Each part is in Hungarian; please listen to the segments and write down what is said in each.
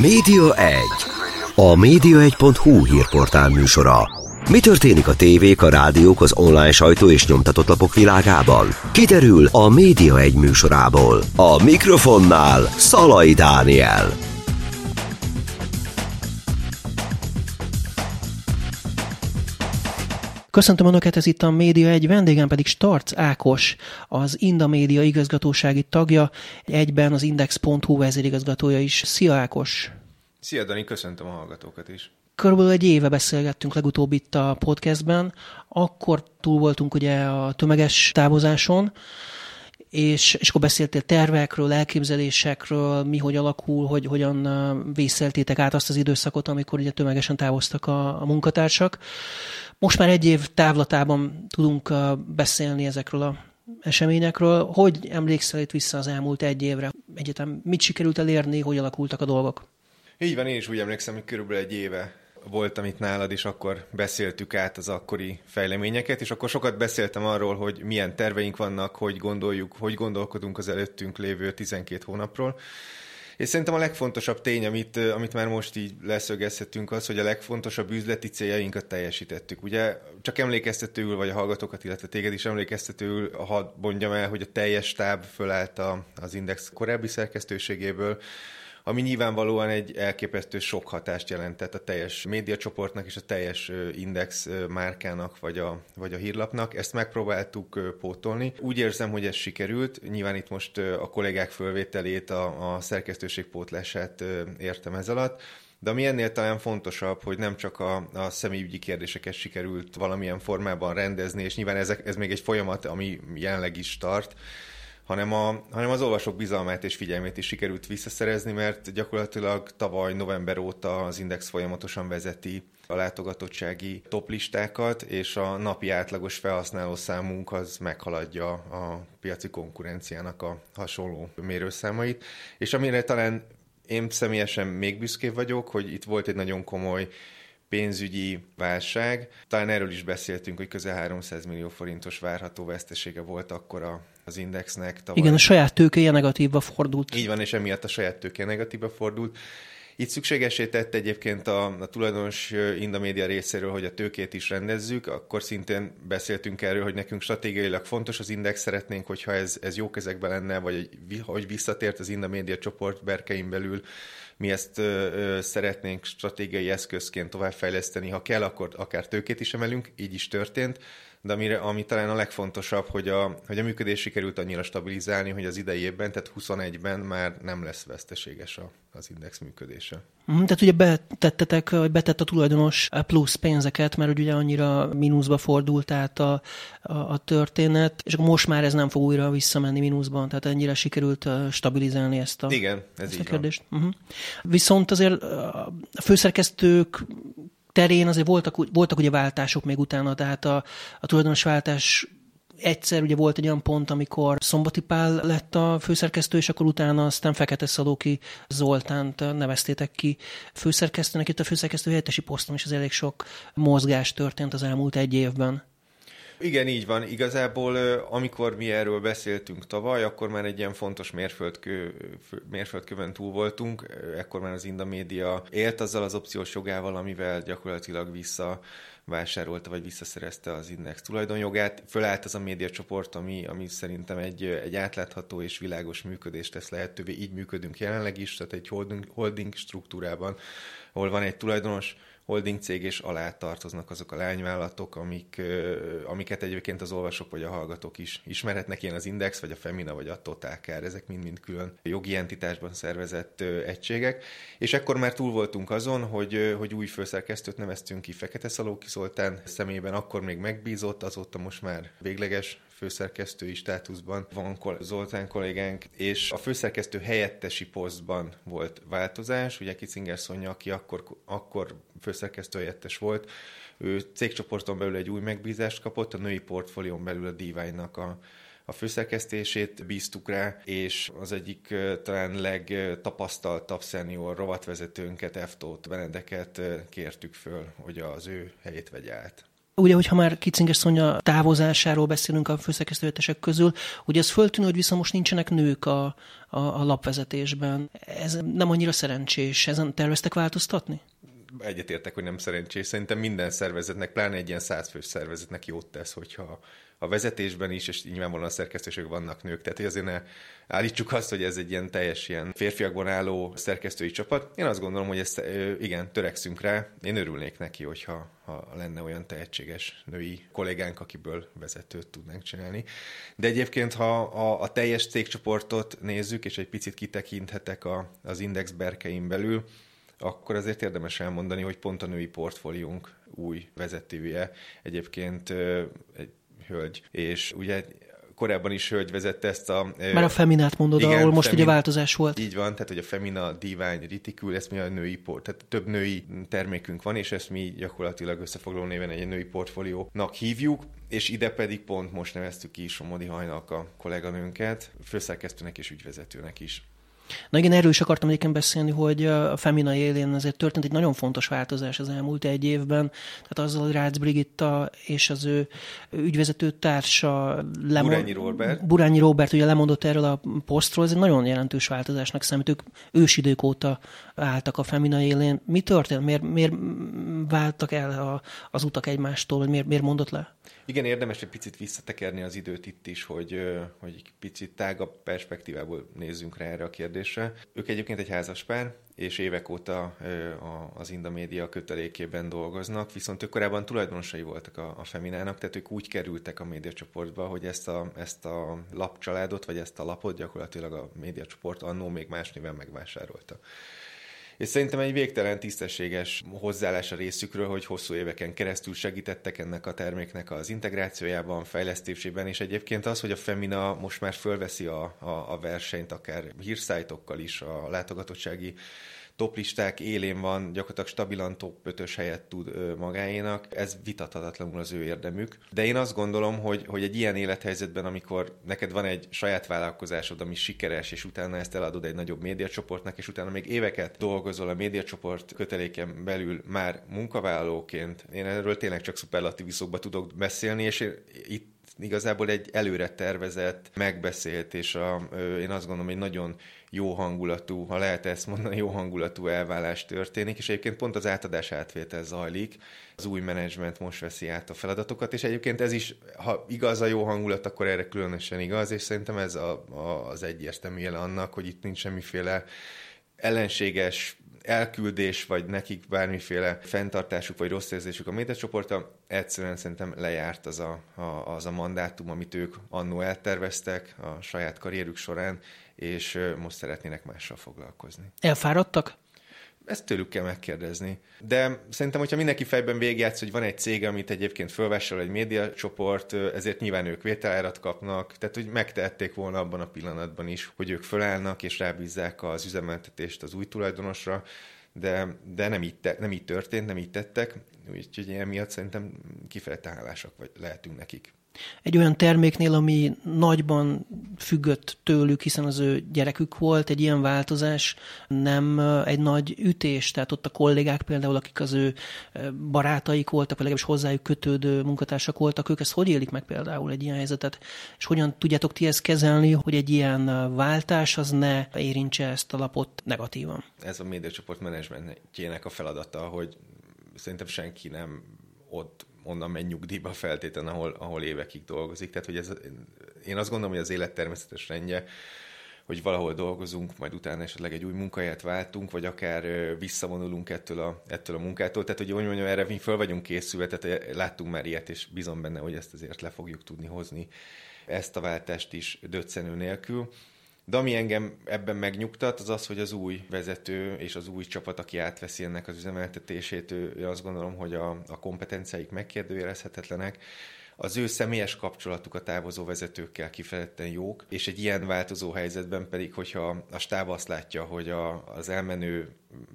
Média 1. A média1.hu hírportál műsora. Mi történik a tévék, a rádiók, az online sajtó és nyomtatott lapok világában? Kiderül a Média 1 műsorából. A mikrofonnál Szalai Dániel. Köszöntöm Önöket, ez itt a Média egy vendégem pedig Starc Ákos, az Inda Média igazgatósági tagja, egyben az Index.hu vezérigazgatója is. Szia Ákos! Szia Dani, köszöntöm a hallgatókat is. Körülbelül egy éve beszélgettünk legutóbb itt a podcastben, akkor túl voltunk ugye a tömeges távozáson, és, és akkor beszéltél tervekről, elképzelésekről, mi hogy alakul, hogy hogyan vészeltétek át azt az időszakot, amikor ugye tömegesen távoztak a, a munkatársak. Most már egy év távlatában tudunk beszélni ezekről a eseményekről. Hogy emlékszel itt vissza az elmúlt egy évre? Egyetem mit sikerült elérni, hogy alakultak a dolgok? Így van, én is úgy emlékszem, hogy körülbelül egy éve voltam itt nálad, és akkor beszéltük át az akkori fejleményeket, és akkor sokat beszéltem arról, hogy milyen terveink vannak, hogy gondoljuk, hogy gondolkodunk az előttünk lévő 12 hónapról. És szerintem a legfontosabb tény, amit, amit már most így leszögezhetünk, az, hogy a legfontosabb üzleti céljainkat teljesítettük. Ugye csak emlékeztetőül, vagy a hallgatókat, illetve téged is emlékeztetőül, ha mondjam el, hogy a teljes stáb fölállt az Index korábbi szerkesztőségéből, ami nyilvánvalóan egy elképesztő sok hatást jelentett a teljes médiacsoportnak és a teljes Index márkának, vagy a, vagy a hírlapnak. Ezt megpróbáltuk pótolni. Úgy érzem, hogy ez sikerült. Nyilván itt most a kollégák fölvételét, a, a szerkesztőség pótlását értem ez alatt. De ami ennél talán fontosabb, hogy nem csak a, a személyügyi kérdéseket sikerült valamilyen formában rendezni, és nyilván ezek, ez még egy folyamat, ami jelenleg is tart, hanem, a, hanem az olvasók bizalmát és figyelmét is sikerült visszaszerezni, mert gyakorlatilag tavaly november óta az Index folyamatosan vezeti a látogatottsági toplistákat, és a napi átlagos felhasználó számunk az meghaladja a piaci konkurenciának a hasonló mérőszámait, és amire talán én személyesen még büszkébb vagyok, hogy itt volt egy nagyon komoly pénzügyi válság. Talán erről is beszéltünk, hogy közel 300 millió forintos várható vesztesége volt akkor a, az indexnek. Tavaly. Igen, a saját tőkéje negatívba fordult. Így van, és emiatt a saját tőkéje negatívba fordult. Itt szükségesé tett egyébként a, a tulajdonos Indamédia részéről, hogy a tőkét is rendezzük, akkor szintén beszéltünk erről, hogy nekünk stratégiailag fontos az index, szeretnénk, hogyha ez, ez jó kezekben lenne, vagy hogy visszatért az Indamédia csoport berkein belül mi ezt ö, ö, szeretnénk stratégiai eszközként továbbfejleszteni. Ha kell, akkor akár tőkét is emelünk, így is történt de amire, ami talán a legfontosabb, hogy a, hogy a működés sikerült annyira stabilizálni, hogy az idei évben, tehát 21-ben már nem lesz veszteséges a, az index működése. Mm, tehát ugye betettetek, vagy betett a tulajdonos plusz pénzeket, mert ugye annyira mínuszba fordult át a, a, a történet, és most már ez nem fog újra visszamenni mínuszban, tehát ennyire sikerült stabilizálni ezt a, Igen, ez ezt így a kérdést. Uh-huh. Viszont azért a főszerkesztők terén azért voltak, voltak ugye váltások még utána, tehát a, a tulajdonos váltás egyszer ugye volt egy olyan pont, amikor Szombati Pál lett a főszerkesztő, és akkor utána aztán Fekete Szalóki Zoltánt neveztétek ki főszerkesztőnek. Itt a főszerkesztő helyettesi poszton is az elég sok mozgás történt az elmúlt egy évben. Igen, így van. Igazából, amikor mi erről beszéltünk tavaly, akkor már egy ilyen fontos mérföldkő, mérföldkövön túl voltunk. Ekkor már az Inda Média élt azzal az opciós jogával, amivel gyakorlatilag vissza vásárolta vagy visszaszerezte az Index tulajdonjogát. Fölállt az a médiacsoport, ami, ami szerintem egy, egy átlátható és világos működést tesz lehetővé. Így működünk jelenleg is, tehát egy holding, holding struktúrában, ahol van egy tulajdonos, holding cég, és alá tartoznak azok a lányvállalatok, amik, amiket egyébként az olvasók vagy a hallgatók is ismerhetnek, ilyen az Index, vagy a Femina, vagy a Totalkár, ezek mind-mind külön jogi entitásban szervezett egységek. És ekkor már túl voltunk azon, hogy, hogy új főszerkesztőt neveztünk ki Fekete Szalóki Szoltán szemében, akkor még megbízott, azóta most már végleges főszerkesztői státuszban van Zoltán kollégánk, és a főszerkesztő helyettesi posztban volt változás. Ugye Kicinger Szonya, aki akkor, akkor főszerkesztő helyettes volt, ő cégcsoporton belül egy új megbízást kapott, a női portfólión belül a Divine-nak a a főszerkesztését bíztuk rá, és az egyik talán legtapasztaltabb szenior rovatvezetőnket, Eftót Benedeket kértük föl, hogy az ő helyét vegye át. Ugye, hogyha már Kicinges Szonya távozásáról beszélünk a főszerkesztőhetesek közül, ugye ez föltűnő, hogy viszont most nincsenek nők a, a, a lapvezetésben. Ez nem annyira szerencsés. Ezen terveztek változtatni? Egyetértek, hogy nem szerencsés. Szerintem minden szervezetnek, pláne egy ilyen százfős szervezetnek jót tesz, hogyha a vezetésben is, és nyilvánvalóan a szerkesztőség vannak nők. Tehát, hogy azért ne állítsuk azt, hogy ez egy ilyen teljes ilyen férfiakban álló szerkesztői csapat. Én azt gondolom, hogy ezt igen, törekszünk rá. Én örülnék neki, hogyha ha lenne olyan tehetséges női kollégánk, akiből vezetőt tudnánk csinálni. De egyébként, ha a, a teljes cégcsoportot nézzük, és egy picit kitekinthetek a, az index berkein belül, akkor azért érdemes elmondani, hogy pont a női portfóliónk új vezetője egyébként egy hölgy. És ugye korábban is hölgy vezette ezt a... Már a Feminát mondod, igen, ahol most femin, ugye változás volt. Így van, tehát hogy a Femina, Divány, Ritikül, ezt mi a női port, tehát több női termékünk van, és ezt mi gyakorlatilag összefoglaló néven egy női portfóliónak hívjuk, és ide pedig pont most neveztük ki Somodi Hajnak a kolléganőnket, főszerkesztőnek és ügyvezetőnek is. Na igen, erről is akartam egyébként beszélni, hogy a Femina élén azért történt egy nagyon fontos változás az elmúlt egy évben. Tehát azzal, hogy Rácz Brigitta és az ő ügyvezető társa lemond... Burányi Robert. Burányi Robert ugye lemondott erről a posztról, ez egy nagyon jelentős változásnak számít. Ők ősidők óta álltak a Femina élén. Mi történt? Miért, miért váltak el a, az utak egymástól, vagy miért, miért mondott le? Igen, érdemes egy picit visszatekerni az időt itt is, hogy, hogy picit tágabb perspektívából nézzünk rá erre a kérdésre. Ők egyébként egy házaspár, és évek óta az Inda Média kötelékében dolgoznak, viszont ők korábban tulajdonosai voltak a, a Feminának, tehát ők úgy kerültek a médiacsoportba, hogy ezt a, ezt a lapcsaládot, vagy ezt a lapot gyakorlatilag a médiacsoport annó még más néven megvásárolta. És szerintem egy végtelen tisztességes hozzáállás a részükről, hogy hosszú éveken keresztül segítettek ennek a terméknek az integrációjában, fejlesztésében, és egyébként az, hogy a Femina most már fölveszi a, a, a versenyt akár hírszájtokkal is, a látogatottsági toplisták élén van, gyakorlatilag stabilan top 5 helyet tud magáénak. Ez vitathatatlanul az ő érdemük. De én azt gondolom, hogy, hogy egy ilyen élethelyzetben, amikor neked van egy saját vállalkozásod, ami sikeres, és utána ezt eladod egy nagyobb médiacsoportnak, és utána még éveket dolgozol a médiacsoport köteléken belül már munkavállalóként, én erről tényleg csak szuperlatíviszokba tudok beszélni, és én itt igazából egy előre tervezett, megbeszélt, és a, én azt gondolom, hogy nagyon jó hangulatú, ha lehet ezt mondani, jó hangulatú elvállás történik, és egyébként pont az átadás átvétel zajlik, az új menedzsment most veszi át a feladatokat, és egyébként ez is, ha igaz a jó hangulat, akkor erre különösen igaz, és szerintem ez a, a, az egyértelmű jele annak, hogy itt nincs semmiféle ellenséges elküldés, vagy nekik bármiféle fenntartásuk, vagy rossz érzésük a médiacsoporta, egyszerűen szerintem lejárt az a, a, az a mandátum, amit ők annó elterveztek a saját karrierük során, és most szeretnének mással foglalkozni. Elfáradtak? Ezt tőlük kell megkérdezni. De szerintem, hogyha mindenki fejben végigjátsz, hogy van egy cég, amit egyébként fölvásárol egy médiacsoport, ezért nyilván ők vételárat kapnak, tehát hogy megtehették volna abban a pillanatban is, hogy ők fölállnak és rábízzák az üzemeltetést az új tulajdonosra, de, de nem, így te, nem így történt, nem így tettek, úgyhogy ilyen miatt szerintem kifejezetten hálásak vagy lehetünk nekik egy olyan terméknél, ami nagyban függött tőlük, hiszen az ő gyerekük volt, egy ilyen változás nem egy nagy ütés, tehát ott a kollégák például, akik az ő barátaik voltak, vagy legalábbis hozzájuk kötődő munkatársak voltak, ők ezt hogy élik meg például egy ilyen helyzetet, és hogyan tudjátok ti ezt kezelni, hogy egy ilyen váltás az ne érintse ezt a lapot negatívan? Ez a médiacsoport menedzsmentjének a feladata, hogy szerintem senki nem ott onnan megy nyugdíjba feltétlen, ahol, ahol évekig dolgozik. Tehát, hogy ez, én azt gondolom, hogy az élet természetes rendje, hogy valahol dolgozunk, majd utána esetleg egy új munkahelyet váltunk, vagy akár visszavonulunk ettől a, ettől a munkától. Tehát, hogy mondjam, erre mi föl vagyunk készülve, tehát láttunk már ilyet, és bizon benne, hogy ezt azért le fogjuk tudni hozni, ezt a váltást is döccenő nélkül. De ami engem ebben megnyugtat, az az, hogy az új vezető és az új csapat, aki átveszi ennek az üzemeltetését, ő, azt gondolom, hogy a, a kompetenciáik megkérdőjelezhetetlenek, az ő személyes kapcsolatuk a távozó vezetőkkel kifejezetten jók, és egy ilyen változó helyzetben pedig, hogyha a stáb azt látja, hogy a, az elmenő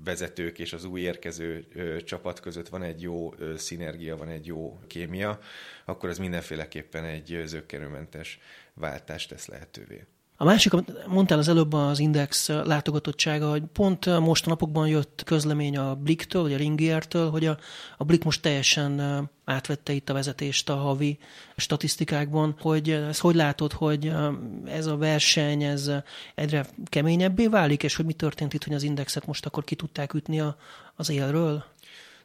vezetők és az új érkező ö, csapat között van egy jó ö, szinergia, van egy jó kémia, akkor ez mindenféleképpen egy zöggenőmentes váltást tesz lehetővé. A másik, amit mondtál az előbb az Index látogatottsága, hogy pont most a napokban jött közlemény a Bliktől, vagy a Ringiertől, hogy a, a Blik most teljesen átvette itt a vezetést a havi statisztikákban, hogy ezt hogy látod, hogy ez a verseny, ez egyre keményebbé válik, és hogy mi történt itt, hogy az indexet most akkor ki tudták ütni a, az élről?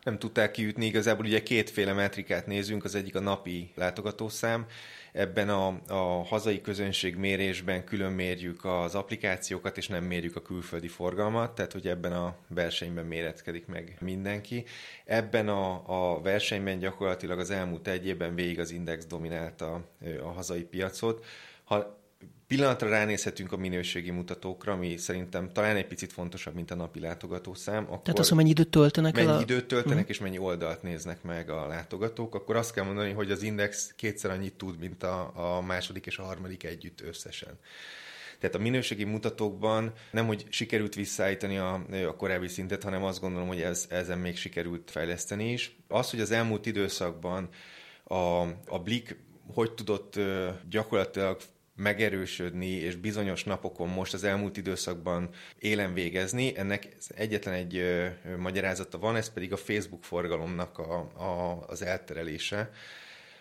Nem tudták kiütni. Igazából ugye kétféle metrikát nézünk, az egyik a napi látogatószám, ebben a, a hazai közönség mérésben külön mérjük az applikációkat, és nem mérjük a külföldi forgalmat, tehát hogy ebben a versenyben méretkedik meg mindenki. Ebben a, a versenyben gyakorlatilag az elmúlt egy évben végig az Index dominálta a hazai piacot. Ha Pillanatra ránézhetünk a minőségi mutatókra, ami szerintem talán egy picit fontosabb, mint a napi látogatószám. Akkor Tehát az, hogy mennyi időt töltenek mennyi el? Mennyi időt töltenek, uh-huh. és mennyi oldalt néznek meg a látogatók, akkor azt kell mondani, hogy az Index kétszer annyit tud, mint a, a második és a harmadik együtt összesen. Tehát a minőségi mutatókban nem, hogy sikerült visszaállítani a, a korábbi szintet, hanem azt gondolom, hogy ez, ezen még sikerült fejleszteni is. Az, hogy az elmúlt időszakban a, a Blik hogy tudott gyakorlatilag megerősödni, és bizonyos napokon most az elmúlt időszakban élen végezni. Ennek egyetlen egy ö, magyarázata van, ez pedig a Facebook forgalomnak a, a, az elterelése.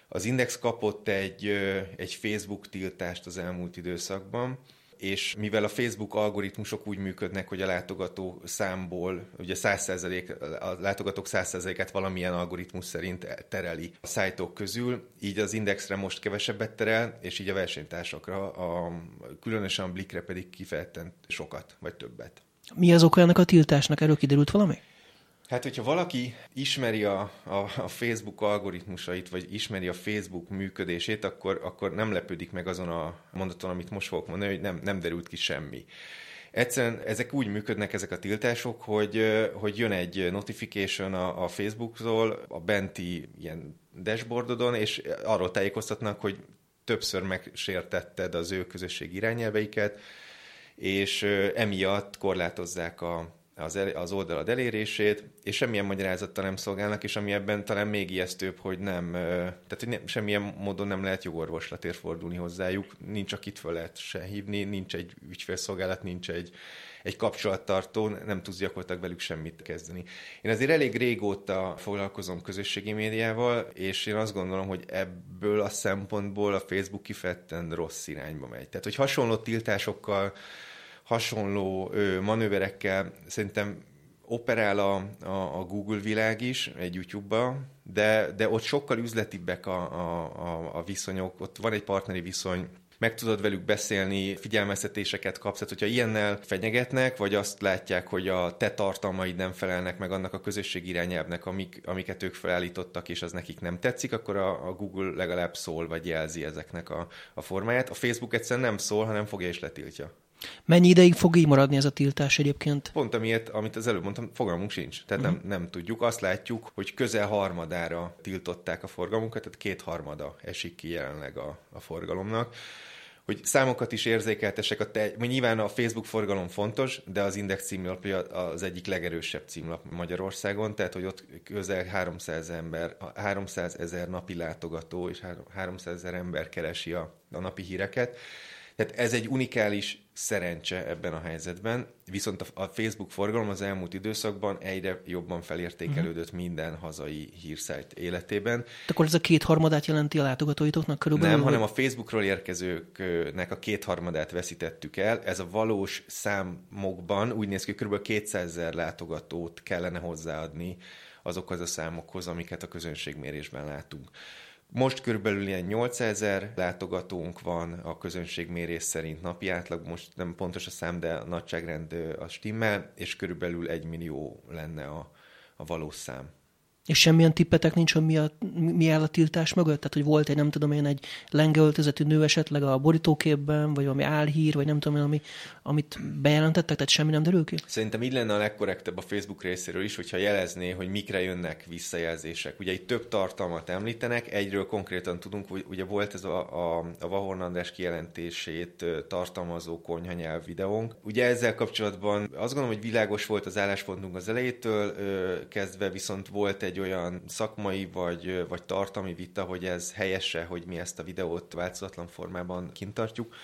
Az Index kapott egy, ö, egy Facebook tiltást az elmúlt időszakban, és mivel a Facebook algoritmusok úgy működnek, hogy a látogató számból, ugye 100%, a látogatók 100%-át valamilyen algoritmus szerint tereli a szájtok közül, így az indexre most kevesebbet terel, és így a versenytársakra, a, különösen a Blikre pedig kifejezetten sokat, vagy többet. Mi az oka ennek a tiltásnak? Erről kiderült valami? Hát, hogyha valaki ismeri a, a, a Facebook algoritmusait, vagy ismeri a Facebook működését, akkor, akkor nem lepődik meg azon a mondaton, amit most fogok mondani, hogy nem, nem derült ki semmi. Egyszerűen ezek úgy működnek, ezek a tiltások, hogy, hogy jön egy notification a, a Facebooktól, a benti ilyen dashboardodon, és arról tájékoztatnak, hogy többször megsértetted az ő közösség irányelveiket, és emiatt korlátozzák a, az, el, az oldalad elérését, és semmilyen magyarázattal nem szolgálnak, és ami ebben talán még ijesztőbb, hogy nem, tehát hogy nem, semmilyen módon nem lehet jogorvoslatért fordulni hozzájuk, nincs akit föl lehet se hívni, nincs egy ügyfélszolgálat, nincs egy, egy kapcsolattartó, nem tudsz gyakorlatilag velük semmit kezdeni. Én azért elég régóta foglalkozom közösségi médiával, és én azt gondolom, hogy ebből a szempontból a Facebook kifejezetten rossz irányba megy. Tehát, hogy hasonló tiltásokkal hasonló manőverekkel szerintem operál a, a, a Google világ is egy YouTube-ba, de, de ott sokkal üzletibbek a, a, a, a viszonyok, ott van egy partneri viszony, meg tudod velük beszélni, figyelmeztetéseket kapsz. Tehát, hogyha ilyennel fenyegetnek, vagy azt látják, hogy a te tartalmaid nem felelnek meg annak a közösség irányelvnek, amik, amiket ők felállítottak, és az nekik nem tetszik, akkor a, a Google legalább szól, vagy jelzi ezeknek a, a formáját. A Facebook egyszerűen nem szól, hanem fogja és letiltja. Mennyi ideig fog így maradni ez a tiltás egyébként? Pont amiért, amit az előbb mondtam, fogalmunk sincs. Tehát uh-huh. nem, nem tudjuk. Azt látjuk, hogy közel harmadára tiltották a forgalmunkat, tehát kétharmada esik ki jelenleg a, a forgalomnak hogy számokat is érzékeltesek. A te, nyilván a Facebook forgalom fontos, de az Index címlapja az egyik legerősebb címlap Magyarországon, tehát hogy ott közel 300 ember, 300 ezer napi látogató és 300 ezer ember keresi a, a napi híreket. Tehát ez egy unikális szerencse ebben a helyzetben, viszont a Facebook forgalom az elmúlt időszakban egyre jobban felértékelődött uh-huh. minden hazai hírszájt életében. De akkor ez a kétharmadát jelenti a látogatóitoknak körülbelül? Nem, hanem a Facebookról érkezőknek a kétharmadát veszítettük el. Ez a valós számokban úgy néz ki, hogy kb. 200 ezer látogatót kellene hozzáadni azokhoz a számokhoz, amiket a közönségmérésben látunk. Most körülbelül ilyen 8000 látogatónk van a közönségmérés szerint napi átlag, most nem pontos a szám, de a nagyságrend a stimmel, és körülbelül 1 millió lenne a, a valós szám. És semmilyen tippetek nincs, hogy mi, a, mi áll a tiltás mögött? Tehát, hogy volt egy, nem tudom én, egy lengeöltözetű nő esetleg a borítóképben, vagy valami álhír, vagy nem tudom én, ami, amit bejelentettek, tehát semmi nem derül ki? Szerintem így lenne a legkorrektebb a Facebook részéről is, hogyha jelezné, hogy mikre jönnek visszajelzések. Ugye itt több tartalmat említenek, egyről konkrétan tudunk, hogy ugye volt ez a, a, a Vahorn András kijelentését tartalmazó konyhanyelv videónk. Ugye ezzel kapcsolatban azt gondolom, hogy világos volt az álláspontunk az elejétől kezdve, viszont volt egy egy olyan szakmai vagy, vagy tartalmi vita, hogy ez helyese, hogy mi ezt a videót változatlan formában kintartjuk.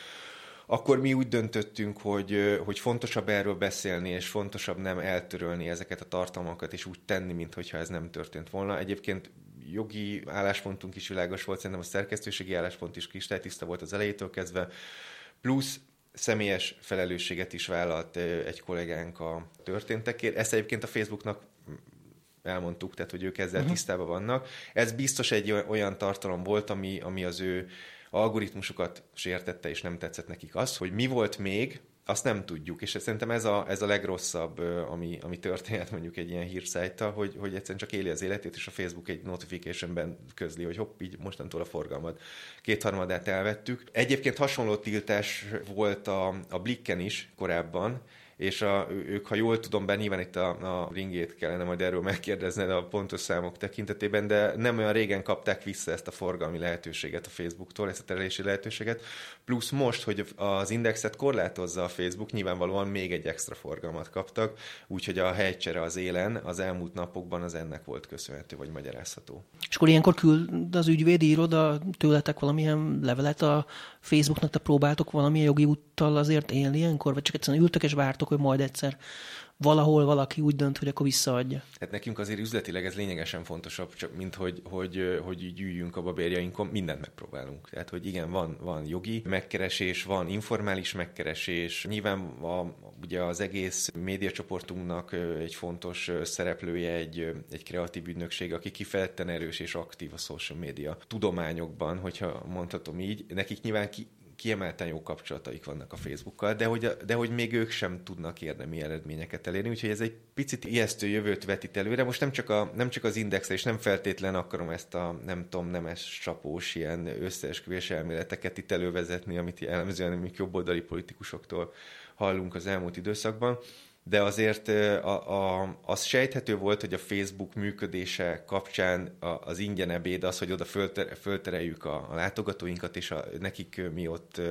akkor mi úgy döntöttünk, hogy, hogy fontosabb erről beszélni, és fontosabb nem eltörölni ezeket a tartalmakat, és úgy tenni, mintha ez nem történt volna. Egyébként jogi álláspontunk is világos volt, szerintem a szerkesztőségi álláspont is kristálytiszta volt az elejétől kezdve, plusz személyes felelősséget is vállalt egy kollégánk a történtekért. Ezt egyébként a Facebooknak elmondtuk, tehát hogy ők ezzel uh-huh. tisztában vannak. Ez biztos egy olyan tartalom volt, ami, ami az ő algoritmusokat sértette, és nem tetszett nekik az, hogy mi volt még, azt nem tudjuk, és szerintem ez a, ez a legrosszabb, ami, ami történhet mondjuk egy ilyen hírszájta, hogy, hogy egyszerűen csak éli az életét, és a Facebook egy notificationben közli, hogy hopp, így mostantól a forgalmat kétharmadát elvettük. Egyébként hasonló tiltás volt a, a Blicken is korábban, és a, ők, ha jól tudom, be nyilván itt a, a ringét kellene majd erről megkérdezned a pontos számok tekintetében, de nem olyan régen kapták vissza ezt a forgalmi lehetőséget a Facebooktól, ezt a terelési lehetőséget, plusz most, hogy az indexet korlátozza a Facebook, nyilvánvalóan még egy extra forgalmat kaptak, úgyhogy a helycsere az élen az elmúlt napokban az ennek volt köszönhető, vagy magyarázható. És akkor ilyenkor küld az ügyvédi iroda tőletek valamilyen levelet a Facebooknak, te próbáltok valamilyen jogi úttal azért élni ilyenkor, vagy csak egyszerűen ültök és vártok, hogy majd egyszer valahol valaki úgy dönt, hogy akkor visszaadja. Hát nekünk azért üzletileg ez lényegesen fontosabb, csak mint hogy, hogy, hogy így üljünk a babérjainkon, mindent megpróbálunk. Tehát, hogy igen, van, van jogi megkeresés, van informális megkeresés. Nyilván a, ugye az egész médiacsoportunknak egy fontos szereplője egy, egy kreatív ügynökség, aki kifejezetten erős és aktív a social media tudományokban, hogyha mondhatom így. Nekik nyilván ki, kiemelten jó kapcsolataik vannak a Facebookkal, de hogy, de hogy még ők sem tudnak érdemi eredményeket elérni, úgyhogy ez egy picit ijesztő jövőt vetít előre. Most nem csak, a, nem csak az indexre, és nem feltétlen akarom ezt a nem tudom, nemes csapós ilyen összeesküvés elméleteket itt elővezetni, amit jellemzően amik jobboldali politikusoktól hallunk az elmúlt időszakban, de azért a, a, az sejthető volt, hogy a Facebook működése kapcsán az ingyen ebéd az, hogy oda fölter, föltereljük a, a látogatóinkat, és a, nekik mi ott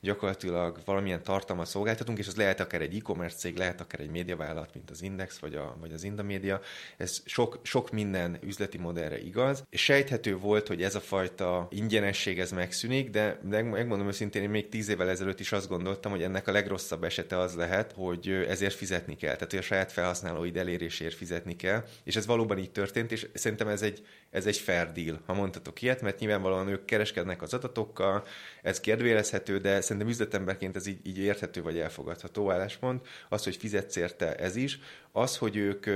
gyakorlatilag valamilyen tartalmat szolgáltatunk, és az lehet akár egy e-commerce cég, lehet akár egy médiavállalat, mint az Index, vagy, a, vagy az Indamédia. Ez sok, sok minden üzleti modellre igaz, és sejthető volt, hogy ez a fajta ingyenesség ez megszűnik, de megmondom őszintén, én még tíz évvel ezelőtt is azt gondoltam, hogy ennek a legrosszabb esete az lehet, hogy ezért fizetni kell, tehát hogy a saját felhasználóid elérésért fizetni kell, és ez valóban így történt, és szerintem ez egy, ez egy fair deal, ha mondhatok ilyet, mert nyilvánvalóan ők kereskednek az adatokkal, ez kérdőjelezhető, de szerintem üzletemberként ez így, így érthető vagy elfogadható álláspont. Az, hogy fizetsz érte, ez is. Az, hogy ők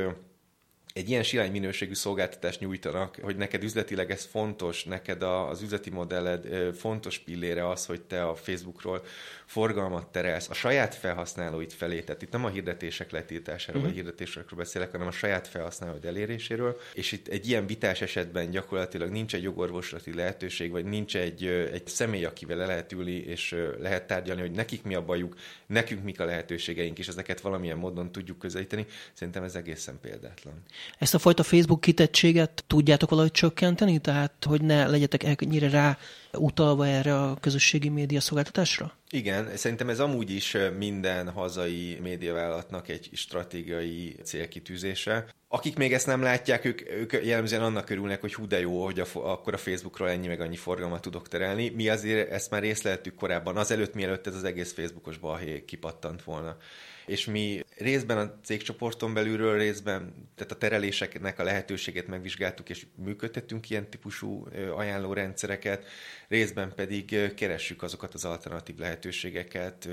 egy ilyen silány minőségű szolgáltatást nyújtanak, hogy neked üzletileg ez fontos, neked az üzleti modelled fontos pillére az, hogy te a Facebookról forgalmat terelsz a saját felhasználóid felé, tehát itt nem a hirdetések letiltásáról uh-huh. vagy hirdetésekről beszélek, hanem a saját felhasználóid eléréséről, és itt egy ilyen vitás esetben gyakorlatilag nincs egy jogorvoslati lehetőség, vagy nincs egy, egy személy, akivel le lehet ülni, és lehet tárgyalni, hogy nekik mi a bajuk, nekünk mik a lehetőségeink, és ezeket valamilyen módon tudjuk közelíteni. Szerintem ez egészen példátlan. Ezt a fajta Facebook kitettséget tudjátok valahogy csökkenteni? Tehát, hogy ne legyetek ennyire rá utalva erre a közösségi média szolgáltatásra? Igen, szerintem ez amúgy is minden hazai médiavállalatnak egy stratégiai célkitűzése. Akik még ezt nem látják, ők, ők jellemzően annak örülnek, hogy hú de jó, hogy a, akkor a Facebookról ennyi meg annyi forgalmat tudok terelni. Mi azért ezt már észleltük korábban, azelőtt, mielőtt ez az egész Facebookos balhé kipattant volna és mi részben a cégcsoporton belülről, részben tehát a tereléseknek a lehetőségét megvizsgáltuk, és működtettünk ilyen típusú ajánlórendszereket, részben pedig keressük azokat az alternatív lehetőségeket,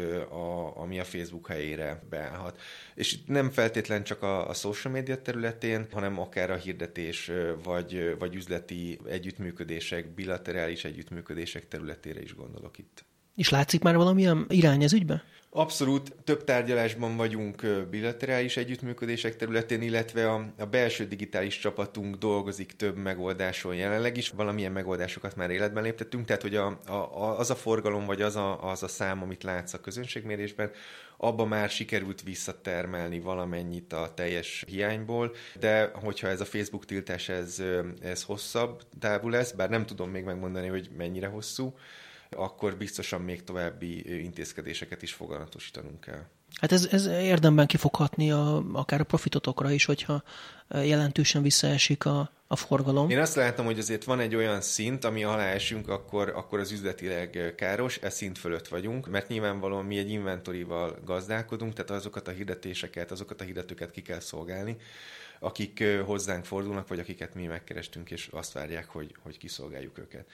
ami a Facebook helyére beállhat. És nem feltétlen csak a, a social media területén, hanem akár a hirdetés, vagy, vagy üzleti együttműködések, bilaterális együttműködések területére is gondolok itt. És látszik már valamilyen irány ez ügyben? Abszolút több tárgyalásban vagyunk bilaterális együttműködések területén, illetve a, a belső digitális csapatunk dolgozik több megoldáson jelenleg is. Valamilyen megoldásokat már életben léptettünk, tehát hogy a, a, az a forgalom, vagy az a, az a szám, amit látsz a közönségmérésben, abba már sikerült visszatermelni valamennyit a teljes hiányból, de hogyha ez a Facebook tiltás ez, ez hosszabb távú lesz, bár nem tudom még megmondani, hogy mennyire hosszú, akkor biztosan még további intézkedéseket is foganatosítanunk kell. Hát ez, ez érdemben kifoghatni a, akár a profitotokra is, hogyha jelentősen visszaesik a, a forgalom. Én azt látom, hogy azért van egy olyan szint, ami alá esünk, akkor, akkor az üzletileg káros, ez szint fölött vagyunk, mert nyilvánvalóan mi egy inventorival gazdálkodunk, tehát azokat a hirdetéseket, azokat a hirdetőket ki kell szolgálni, akik hozzánk fordulnak, vagy akiket mi megkerestünk, és azt várják, hogy, hogy kiszolgáljuk őket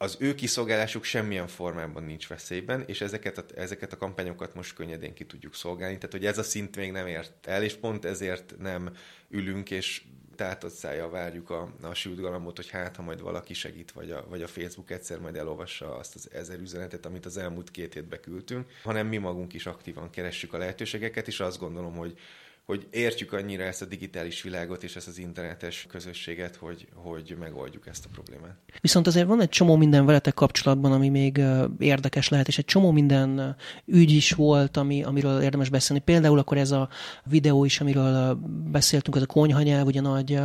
az ő kiszolgálásuk semmilyen formában nincs veszélyben, és ezeket a, ezeket a kampányokat most könnyedén ki tudjuk szolgálni. Tehát, hogy ez a szint még nem ért el, és pont ezért nem ülünk, és tátott szája várjuk a, a sült galambot, hogy hát, ha majd valaki segít, vagy a, vagy a Facebook egyszer majd elolvassa azt az ezer üzenetet, amit az elmúlt két hétbe küldtünk, hanem mi magunk is aktívan keressük a lehetőségeket, és azt gondolom, hogy hogy értjük annyira ezt a digitális világot és ezt az internetes közösséget, hogy, hogy megoldjuk ezt a problémát. Viszont azért van egy csomó minden veletek kapcsolatban, ami még érdekes lehet, és egy csomó minden ügy is volt, ami, amiről érdemes beszélni. Például akkor ez a videó is, amiről beszéltünk, az a konyhanyelv, ugye nagy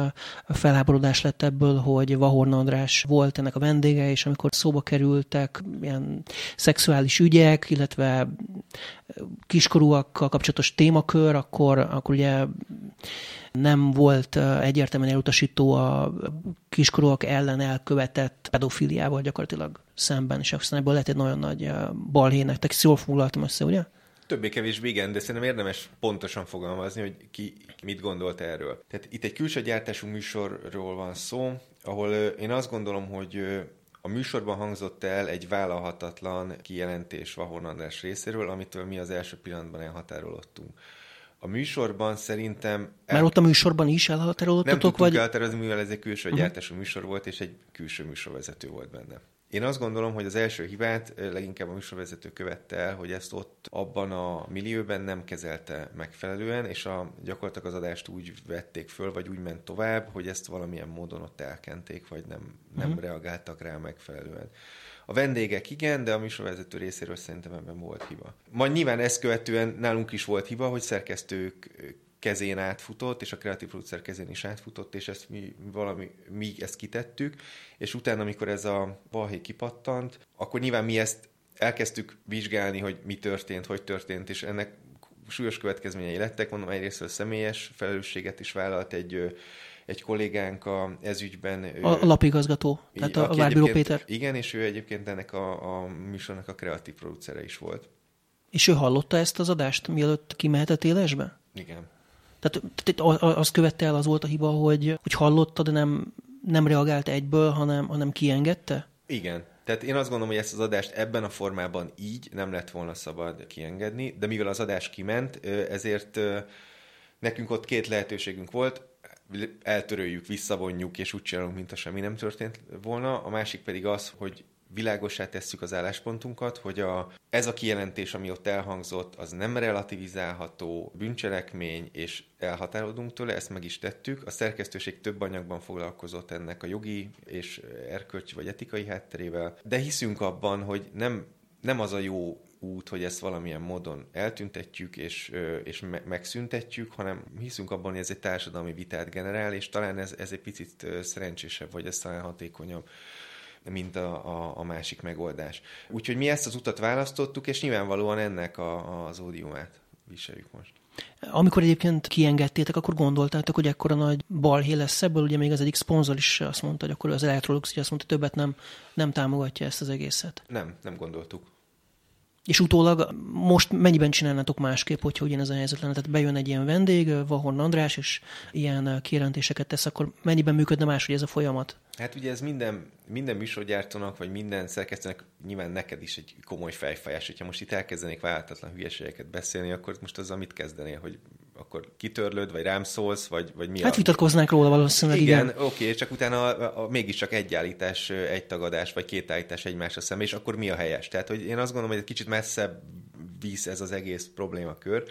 felháborodás lett ebből, hogy Vahorn András volt ennek a vendége, és amikor szóba kerültek ilyen szexuális ügyek, illetve kiskorúakkal kapcsolatos témakör, akkor, akkor ugye nem volt egyértelműen elutasító a kiskorúak ellen elkövetett pedofiliával gyakorlatilag szemben, és aztán ebből lett egy nagyon nagy balhé nektek. Jól foglaltam össze, ugye? Többé-kevésbé igen, de szerintem érdemes pontosan fogalmazni, hogy ki mit gondolt erről. Tehát itt egy külső gyártású műsorról van szó, ahol én azt gondolom, hogy a műsorban hangzott el egy vállalhatatlan kijelentés Vahorn András részéről, amitől mi az első pillanatban elhatárolottunk. A műsorban szerintem... El... Már ott a műsorban is elhatározottatok? Nem tudtuk vagy... elhatározni, mivel ez egy külső uh-huh. gyártású műsor volt, és egy külső műsorvezető volt benne. Én azt gondolom, hogy az első hibát leginkább a műsorvezető követte el, hogy ezt ott abban a millióben nem kezelte megfelelően, és a, gyakorlatilag az adást úgy vették föl, vagy úgy ment tovább, hogy ezt valamilyen módon ott elkenték, vagy nem, nem uh-huh. reagáltak rá megfelelően. A vendégek igen, de a műsorvezető részéről szerintem ebben volt hiba. Majd nyilván ezt követően nálunk is volt hiba, hogy szerkesztők kezén átfutott, és a kreatív producer kezén is átfutott, és ezt mi valami, mi ezt kitettük, és utána, amikor ez a balhé kipattant, akkor nyilván mi ezt elkezdtük vizsgálni, hogy mi történt, hogy történt, és ennek súlyos következményei lettek, mondom, egyrészt személyes felelősséget is vállalt egy egy kollégánk a ezügyben. A, a lapigazgató, tehát a, a Várbíró Péter. Igen, és ő egyébként ennek a, a műsornak a kreatív producere is volt. És ő hallotta ezt az adást, mielőtt kimehetett élesbe? Igen. Tehát, tehát az követte el, az volt a hiba, hogy, hogy hallotta, de nem, nem reagált egyből, hanem, hanem kiengedte? Igen. Tehát én azt gondolom, hogy ezt az adást ebben a formában így nem lett volna szabad kiengedni, de mivel az adás kiment, ezért nekünk ott két lehetőségünk volt, eltöröljük, visszavonjuk, és úgy csinálunk, mint a semmi nem történt volna. A másik pedig az, hogy világosá tesszük az álláspontunkat, hogy a, ez a kijelentés, ami ott elhangzott, az nem relativizálható bűncselekmény, és elhatárolunk tőle, ezt meg is tettük. A szerkesztőség több anyagban foglalkozott ennek a jogi és erkölcsi vagy etikai hátterével, de hiszünk abban, hogy nem, nem az a jó út, hogy ezt valamilyen módon eltüntetjük és, és me- megszüntetjük, hanem hiszünk abban, hogy ez egy társadalmi vitát generál, és talán ez, ez egy picit szerencsésebb, vagy ez talán hatékonyabb mint a, a, a másik megoldás. Úgyhogy mi ezt az utat választottuk, és nyilvánvalóan ennek a, az ódiumát viseljük most. Amikor egyébként kiengedtétek, akkor gondoltátok, hogy ekkora nagy balhé lesz ebből, ugye még az egyik szponzor is azt mondta, hogy akkor az Electrolux ugye azt mondta, hogy többet nem, nem támogatja ezt az egészet. Nem, nem gondoltuk. És utólag most mennyiben csinálnátok másképp, hogyha ugyanez a helyzet lenne? Tehát bejön egy ilyen vendég, Vahorn András, és ilyen kijelentéseket tesz, akkor mennyiben működne máshogy ez a folyamat? Hát ugye ez minden, minden műsorgyártónak, vagy minden szerkesztőnek, nyilván neked is egy komoly fejfájás, hogyha most itt elkezdenék váltatlan hülyeségeket beszélni, akkor most azzal mit kezdenél, hogy akkor kitörlöd, vagy rám szólsz, vagy, vagy mi Hát a... vitatkoznánk róla valószínűleg, igen. Igen, oké, okay, csak utána a, a, mégiscsak egy állítás, egy tagadás, vagy két állítás egymásra szemben, és akkor mi a helyes? Tehát, hogy én azt gondolom, hogy egy kicsit messzebb visz ez az egész problémakör.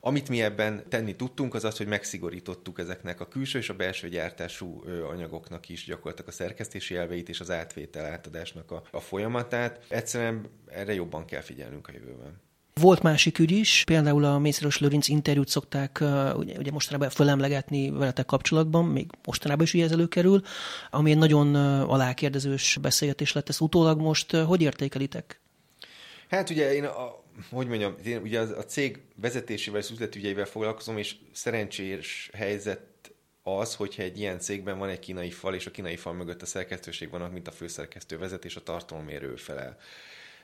Amit mi ebben tenni tudtunk, az az, hogy megszigorítottuk ezeknek a külső és a belső gyártású anyagoknak is gyakorlatilag a szerkesztési elveit és az átvétel átadásnak a, a folyamatát. Egyszerűen erre jobban kell figyelnünk a jövőben. Volt másik ügy is, például a Mészáros Lőrinc interjút szokták ugye, ugye mostanában fölemlegetni veletek kapcsolatban, még mostanában is ugye ez előkerül, ami egy nagyon alákérdezős beszélgetés lett, ezt utólag most hogy értékelitek? Hát ugye én a, hogy mondjam, én ugye a cég vezetésével és üzletügyeivel foglalkozom, és szerencsés helyzet az, hogyha egy ilyen cégben van egy kínai fal, és a kínai fal mögött a szerkesztőség van, mint a főszerkesztő vezet, és a tartalomérő felel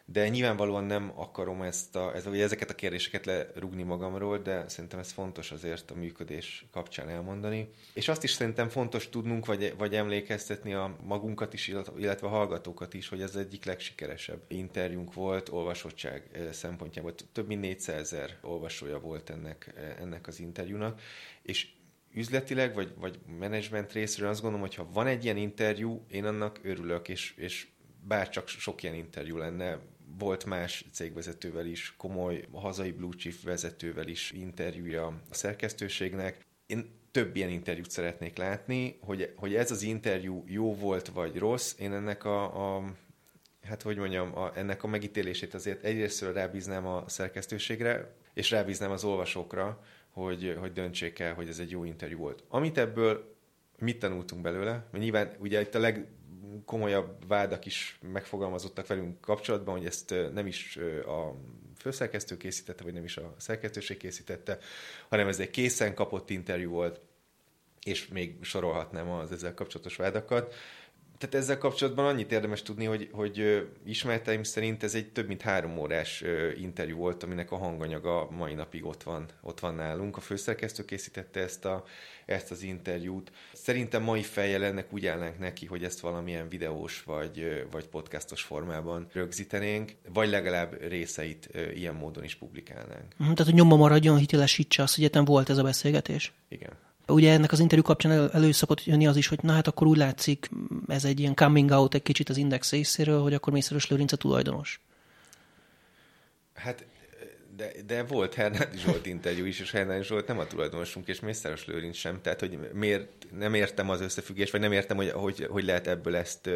de nyilvánvalóan nem akarom ezt a, ez, ezeket a kérdéseket lerugni magamról, de szerintem ez fontos azért a működés kapcsán elmondani. És azt is szerintem fontos tudnunk, vagy, vagy emlékeztetni a magunkat is, illetve a hallgatókat is, hogy ez egyik legsikeresebb interjúnk volt olvasottság eh, szempontjából. Több mint 400 ezer olvasója volt ennek, eh, ennek az interjúnak, és üzletileg, vagy, vagy menedzsment részről azt gondolom, hogy ha van egy ilyen interjú, én annak örülök, és, és bár csak sok ilyen interjú lenne, volt más cégvezetővel is, komoly hazai blue chip vezetővel is interjúja a szerkesztőségnek. Én több ilyen interjút szeretnék látni, hogy, hogy ez az interjú jó volt vagy rossz, én ennek a, a hát hogy mondjam, a, ennek a megítélését azért egyrésztről rábíznám a szerkesztőségre, és rábíznám az olvasókra, hogy, hogy döntsék el, hogy ez egy jó interjú volt. Amit ebből mit tanultunk belőle? Nyilván ugye itt a leg, komolyabb vádak is megfogalmazottak velünk kapcsolatban, hogy ezt nem is a főszerkesztő készítette, vagy nem is a szerkesztőség készítette, hanem ez egy készen kapott interjú volt, és még sorolhatnám az ezzel kapcsolatos vádakat tehát ezzel kapcsolatban annyit érdemes tudni, hogy, hogy ismerteim szerint ez egy több mint három órás interjú volt, aminek a hanganyaga mai napig ott van, ott van nálunk. A főszerkesztő készítette ezt, a, ezt az interjút. Szerintem mai fejjel ennek úgy állnánk neki, hogy ezt valamilyen videós vagy, vagy podcastos formában rögzítenénk, vagy legalább részeit ilyen módon is publikálnánk. Mhm, tehát, hogy nyomma maradjon, hitelesítse azt, hogy volt ez a beszélgetés? Igen. Ugye ennek az interjú kapcsán elő, szokott jönni az is, hogy na hát akkor úgy látszik, ez egy ilyen coming out egy kicsit az Index részéről, hogy akkor Mészáros Lőrinc a tulajdonos. Hát de, de volt Hernádi Zsolt interjú is, és Hernádi Zsolt nem a tulajdonosunk, és Mészáros Lőrinc sem. Tehát, hogy miért nem értem az összefüggést, vagy nem értem, hogy, hogy, hogy lehet ebből ezt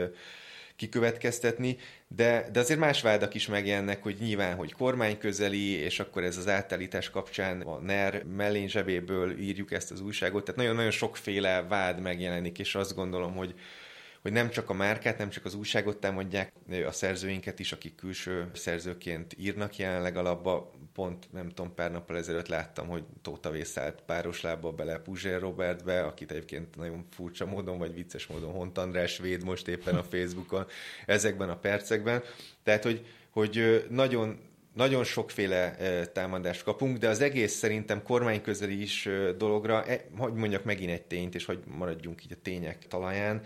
kikövetkeztetni, de, de azért más vádak is megjelennek, hogy nyilván, hogy kormányközeli, és akkor ez az átállítás kapcsán a NER mellén zsebéből írjuk ezt az újságot, tehát nagyon-nagyon sokféle vád megjelenik, és azt gondolom, hogy hogy nem csak a márkát, nem csak az újságot támadják, a szerzőinket is, akik külső szerzőként írnak jelenleg alapba. Pont, nem tudom, pár nappal ezelőtt láttam, hogy Tóta Vészállt páros lábba bele Puzsér Robertbe, akit egyébként nagyon furcsa módon, vagy vicces módon Hont András véd most éppen a Facebookon ezekben a percekben. Tehát, hogy, hogy nagyon nagyon sokféle támadást kapunk, de az egész szerintem kormányközeli is dologra, e, hogy mondjak megint egy tényt, és hogy maradjunk így a tények talaján,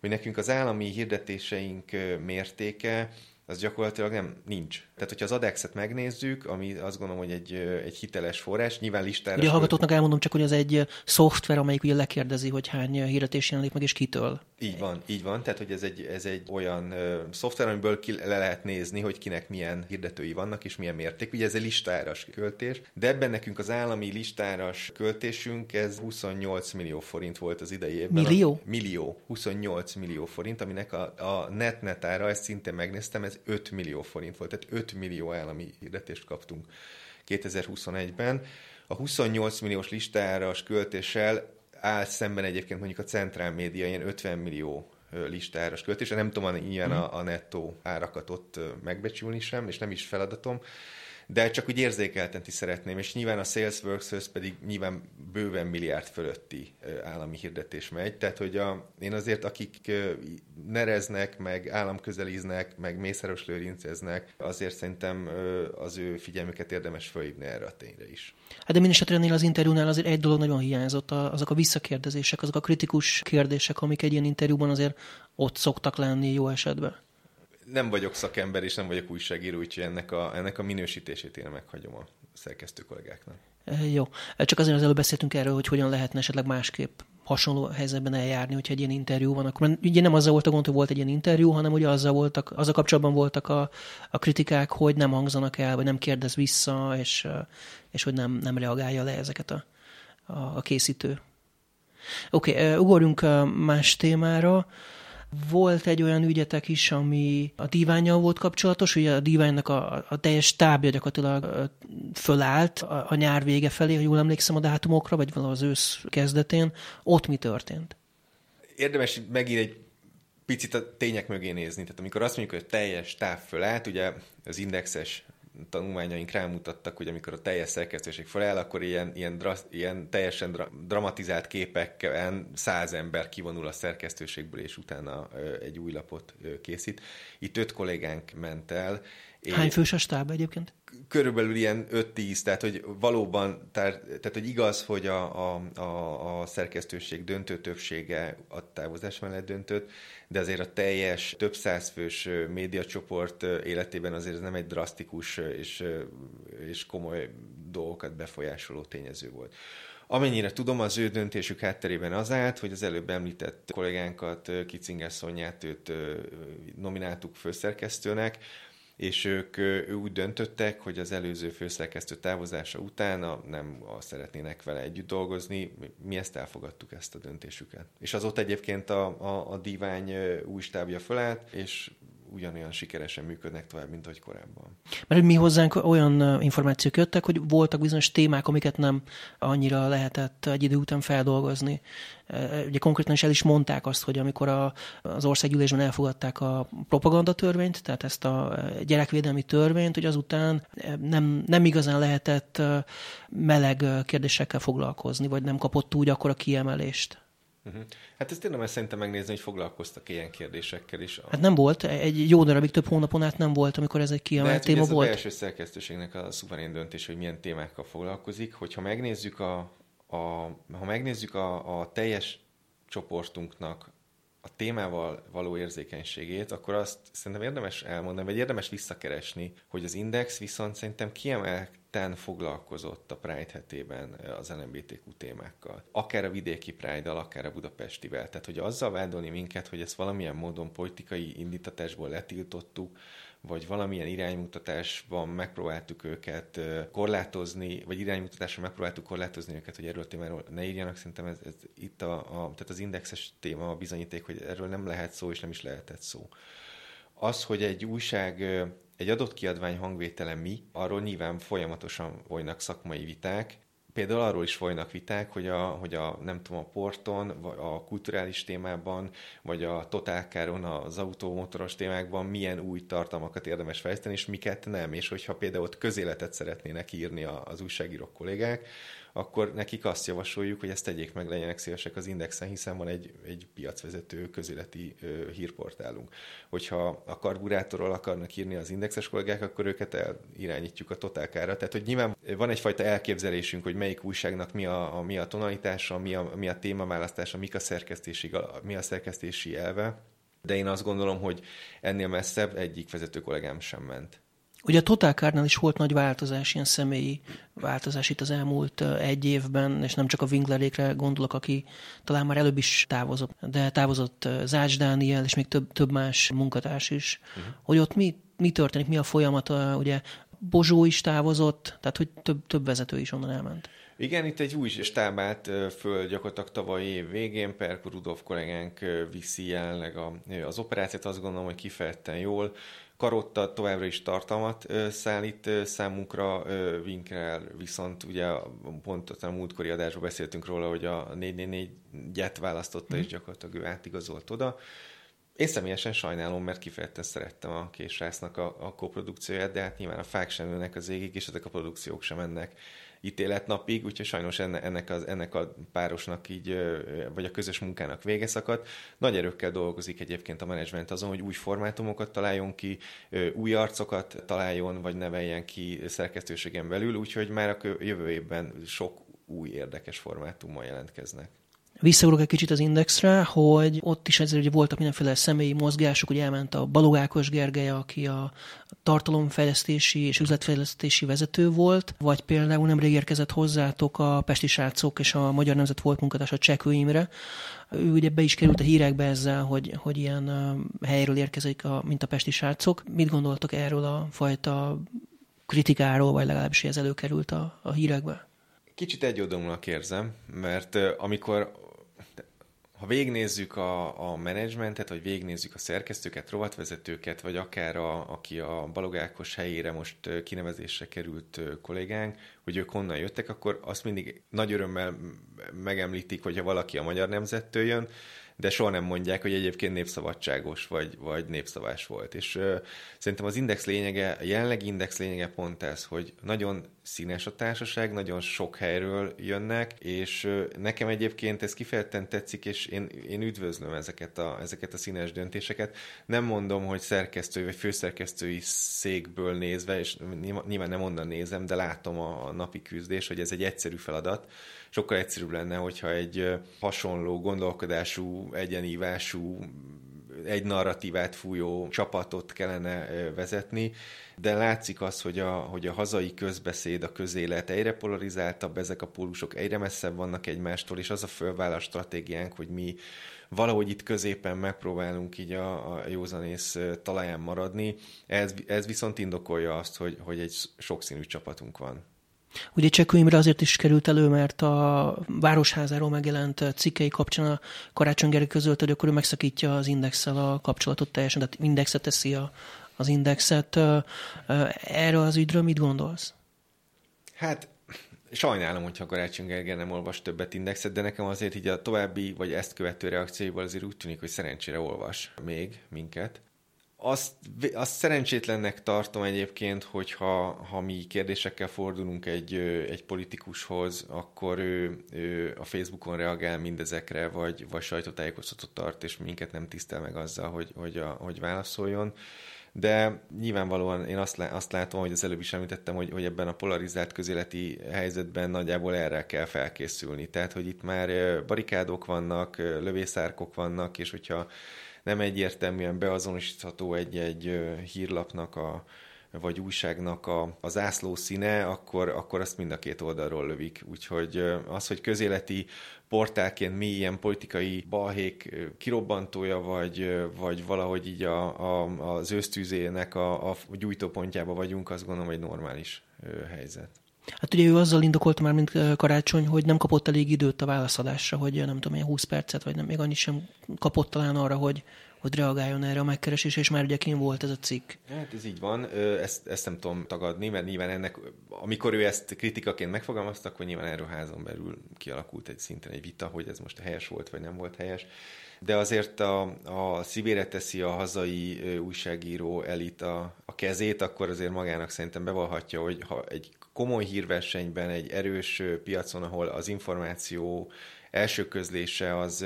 hogy nekünk az állami hirdetéseink mértéke az gyakorlatilag nem nincs. Tehát, hogyha az ADEX-et megnézzük, ami azt gondolom, hogy egy, egy hiteles forrás, nyilván listára... Ugye a hallgatóknak elmondom csak, hogy ez egy szoftver, amelyik ugye lekérdezi, hogy hány hirdetés jelenik meg, és kitől. Így van, így van. Tehát, hogy ez egy, ez egy olyan uh, szoftver, amiből ki le lehet nézni, hogy kinek milyen hirdetői vannak, és milyen mérték. Ugye ez egy listáras költés, de ebben nekünk az állami listáras költésünk, ez 28 millió forint volt az idei évben. Millió? A, millió. 28 millió forint, aminek a, a net-netára, ezt szintén megnéztem, ez 5 millió forint volt. Tehát 5 millió állami hirdetést kaptunk 2021-ben. A 28 milliós listáras költéssel áll szemben egyébként mondjuk a centrál média ilyen 50 millió listáras költés. Nem tudom ilyen a, a nettó árakat ott megbecsülni sem, és nem is feladatom de csak úgy érzékeltetni szeretném, és nyilván a Salesworks-höz pedig nyilván bőven milliárd fölötti állami hirdetés megy, tehát hogy a, én azért, akik nereznek, meg államközeliznek, meg mészáros lőrinceznek, azért szerintem az ő figyelmüket érdemes fölhívni erre a tényre is. Hát de miniszternél az interjúnál azért egy dolog nagyon hiányzott, azok a visszakérdezések, azok a kritikus kérdések, amik egy ilyen interjúban azért ott szoktak lenni jó esetben nem vagyok szakember, és nem vagyok újságíró, úgyhogy ennek a, ennek a minősítését én meghagyom a szerkesztő kollégáknak. E, jó. Csak azért az előbb beszéltünk erről, hogy hogyan lehetne esetleg másképp hasonló helyzetben eljárni, hogyha egy ilyen interjú van. Akkor ugye nem azzal volt a gond, hogy volt egy ilyen interjú, hanem ugye azzal voltak, az a kapcsolatban voltak a, a kritikák, hogy nem hangzanak el, vagy nem kérdez vissza, és, és hogy nem, nem reagálja le ezeket a, a, a készítő. Oké, okay, ugorjunk más témára. Volt egy olyan ügyetek is, ami a díványjal volt kapcsolatos, ugye a díványnak a, a teljes tábja gyakorlatilag fölállt a, a nyár vége felé, ha jól emlékszem a dátumokra, vagy valahogy az ősz kezdetén. Ott mi történt? Érdemes megint egy picit a tények mögé nézni. Tehát amikor azt mondjuk, hogy teljes táv fölállt, ugye az indexes tanulmányaink rámutattak, hogy amikor a teljes szerkesztőség feláll, akkor ilyen, ilyen, dra, ilyen teljesen dra, dramatizált képekkel száz ember kivonul a szerkesztőségből, és utána egy új lapot készít. Itt öt kollégánk ment el, Hány fős a stáb egyébként? Körülbelül ilyen 5-10, tehát hogy valóban, tehát, tehát hogy igaz, hogy a, a, a, a szerkesztőség döntő többsége a távozás mellett döntött, de azért a teljes több százfős médiacsoport életében azért ez nem egy drasztikus és, és komoly dolgokat befolyásoló tényező volt. Amennyire tudom, az ő döntésük hátterében az állt, hogy az előbb említett kollégánkat, Kicinges Szonyát, őt nomináltuk főszerkesztőnek, és ők úgy döntöttek, hogy az előző főszerkesztő távozása után nem szeretnének vele együtt dolgozni. Mi ezt elfogadtuk, ezt a döntésüket. És azóta egyébként a, a, a divány új stábja fölállt, és ugyanolyan sikeresen működnek tovább, mint ahogy korábban. Mert mi hozzánk olyan információk jöttek, hogy voltak bizonyos témák, amiket nem annyira lehetett egy idő után feldolgozni. Ugye konkrétan is el is mondták azt, hogy amikor a, az országgyűlésben elfogadták a propagandatörvényt, tehát ezt a gyerekvédelmi törvényt, hogy azután nem, nem igazán lehetett meleg kérdésekkel foglalkozni, vagy nem kapott úgy akkor a kiemelést. Uh-huh. Hát ezt érdemes szerintem megnézni, hogy foglalkoztak ilyen kérdésekkel is. Hát nem volt, egy jó darabig több hónapon át nem volt, amikor ez egy kiemelt hát, téma ez volt. Ez a belső szerkesztőségnek a szuverén döntés, hogy milyen témákkal foglalkozik. Hogyha megnézzük a, a, ha megnézzük a, a teljes csoportunknak a témával való érzékenységét, akkor azt szerintem érdemes elmondani, vagy érdemes visszakeresni, hogy az Index viszont szerintem kiemelten foglalkozott a Pride hetében az LMBTQ témákkal. Akár a vidéki Pride-dal, akár a budapestivel. Tehát, hogy azzal vádolni minket, hogy ezt valamilyen módon politikai indítatásból letiltottuk, vagy valamilyen iránymutatásban megpróbáltuk őket korlátozni, vagy iránymutatásra megpróbáltuk korlátozni őket, hogy erről a témáról ne írjanak. Szerintem ez, ez itt a, a, tehát az indexes téma a bizonyíték, hogy erről nem lehet szó, és nem is lehetett szó. Az, hogy egy újság egy adott kiadvány hangvétele mi, arról nyilván folyamatosan folynak szakmai viták, például arról is folynak viták, hogy a, hogy a nem tudom, a porton, vagy a kulturális témában, vagy a totálkáron, az automotoros témákban milyen új tartalmakat érdemes fejleszteni, és miket nem. És hogyha például ott közéletet szeretnének írni az újságírók kollégák, akkor nekik azt javasoljuk, hogy ezt tegyék meg, legyenek szívesek az Indexen, hiszen van egy, egy piacvezető közéleti ö, hírportálunk. Hogyha a karburátorról akarnak írni az indexes kollégák, akkor őket irányítjuk a totálkára. Tehát, hogy nyilván van egyfajta elképzelésünk, hogy melyik újságnak mi a, a, mi a tonalitása, mi a, mi a témaválasztása, mik a szerkesztési, mi a szerkesztési elve, de én azt gondolom, hogy ennél messzebb egyik vezető kollégám sem ment. Ugye a Total Car-nál is volt nagy változás, ilyen személyi változás itt az elmúlt egy évben, és nem csak a Winklerékre gondolok, aki talán már előbb is távozott, de távozott Zács Dániel, és még több, több más munkatárs is. Uh-huh. Hogy ott mi, mi történik, mi a folyamat, ugye Bozsó is távozott, tehát hogy több, több vezető is onnan elment. Igen, itt egy új stábát föl gyakorlatilag tavaly év végén, Perko Rudolf kollégánk viszi jelenleg az operációt, azt gondolom, hogy kifejezetten jól. Karotta továbbra is tartalmat szállít számunkra, Winkrel viszont ugye pont a múltkori adásban beszéltünk róla, hogy a 444-et választotta, mm. és gyakorlatilag ő átigazolt oda. Én személyesen sajnálom, mert kifejezetten szerettem a késrásznak a, a koprodukcióját, de hát nyilván a fák sem ülnek az égig, és ezek a produkciók sem mennek ítéletnapig, úgyhogy sajnos ennek, az, ennek a párosnak így, vagy a közös munkának vége szakadt. Nagy erőkkel dolgozik egyébként a menedzsment azon, hogy új formátumokat találjon ki, új arcokat találjon, vagy neveljen ki szerkesztőségen belül, úgyhogy már a jövő évben sok új érdekes formátummal jelentkeznek. Visszaugorok egy kicsit az Indexre, hogy ott is ezért ugye voltak mindenféle személyi mozgások, hogy elment a Balogákos Gergely, aki a tartalomfejlesztési és üzletfejlesztési vezető volt, vagy például nemrég érkezett hozzátok a Pesti srácok és a Magyar Nemzet volt munkatársa Csekő. Ő ugye be is került a hírekbe ezzel, hogy, hogy ilyen helyről érkezik, a, mint a Pesti srácok. Mit gondoltok erről a fajta kritikáról, vagy legalábbis ez előkerült a, a hírekbe? Kicsit egyoldalúnak érzem, mert amikor ha végnézzük a, a menedzsmentet, vagy végnézzük a szerkesztőket, rovatvezetőket, vagy akár a, aki a Balogákos helyére most kinevezésre került kollégánk, hogy ők honnan jöttek, akkor azt mindig nagy örömmel megemlítik, hogyha valaki a magyar nemzettől jön, de soha nem mondják, hogy egyébként népszabadságos vagy, vagy népszavás volt. És uh, szerintem az index lényege, a jelenlegi index lényege pont ez, hogy nagyon színes a társaság, nagyon sok helyről jönnek, és nekem egyébként ez kifejezetten tetszik, és én, én üdvözlöm ezeket a, ezeket a színes döntéseket. Nem mondom, hogy szerkesztői vagy főszerkesztői székből nézve, és nyilván nem onnan nézem, de látom a, a napi küzdés, hogy ez egy egyszerű feladat, sokkal egyszerűbb lenne, hogyha egy hasonló gondolkodású, egyenívású, egy narratívát fújó csapatot kellene vezetni, de látszik az, hogy a, hogy a hazai közbeszéd, a közélet egyre polarizáltabb, ezek a pólusok egyre messzebb vannak egymástól, és az a fölvállás stratégiánk, hogy mi valahogy itt középen megpróbálunk így a, a józanész talaján maradni. Ez, ez viszont indokolja azt, hogy, hogy egy sokszínű csapatunk van. Ugye Csekő Imre azért is került elő, mert a Városházáról megjelent cikkei kapcsán a Karácsony Gergely közölt, hogy akkor ő megszakítja az indexel a kapcsolatot teljesen, tehát indexet teszi a, az indexet. Erről az ügyről mit gondolsz? Hát sajnálom, hogyha Karácsony Gergely nem olvas többet indexet, de nekem azért így a további, vagy ezt követő reakcióival azért úgy tűnik, hogy szerencsére olvas még minket. Azt, azt szerencsétlennek tartom egyébként, hogyha ha mi kérdésekkel fordulunk egy, egy politikushoz, akkor ő, ő a Facebookon reagál mindezekre, vagy, vagy sajtótájékoztatót tart, és minket nem tisztel meg azzal, hogy, hogy, a, hogy válaszoljon. De nyilvánvalóan én azt, azt látom, hogy az előbb is említettem, hogy, hogy ebben a polarizált közéleti helyzetben nagyjából erre kell felkészülni. Tehát, hogy itt már barikádok vannak, lövészárkok vannak, és hogyha nem egyértelműen beazonosítható egy-egy hírlapnak a, vagy újságnak a, a zászló színe, akkor, akkor azt mind a két oldalról lövik. Úgyhogy az, hogy közéleti portálként mi ilyen politikai balhék kirobbantója, vagy, vagy valahogy így a, a, az ősztűzének a, a gyújtópontjába vagyunk, azt gondolom, egy normális helyzet. Hát ugye ő azzal indokolta már, mint karácsony, hogy nem kapott elég időt a válaszadásra, hogy nem tudom, ilyen 20 percet, vagy nem, még annyit sem kapott talán arra, hogy, hogy reagáljon erre a megkeresésre, és már ugye kim volt ez a cikk. Hát ez így van, ezt, ezt nem tudom tagadni, mert nyilván ennek, amikor ő ezt kritikaként megfogalmazta, akkor nyilván erről házon belül kialakult egy szinten egy vita, hogy ez most helyes volt, vagy nem volt helyes de azért a, a szívére teszi a hazai újságíró elit a, a kezét, akkor azért magának szerintem bevallhatja, hogy ha egy komoly hírversenyben, egy erős piacon, ahol az információ első közlése az,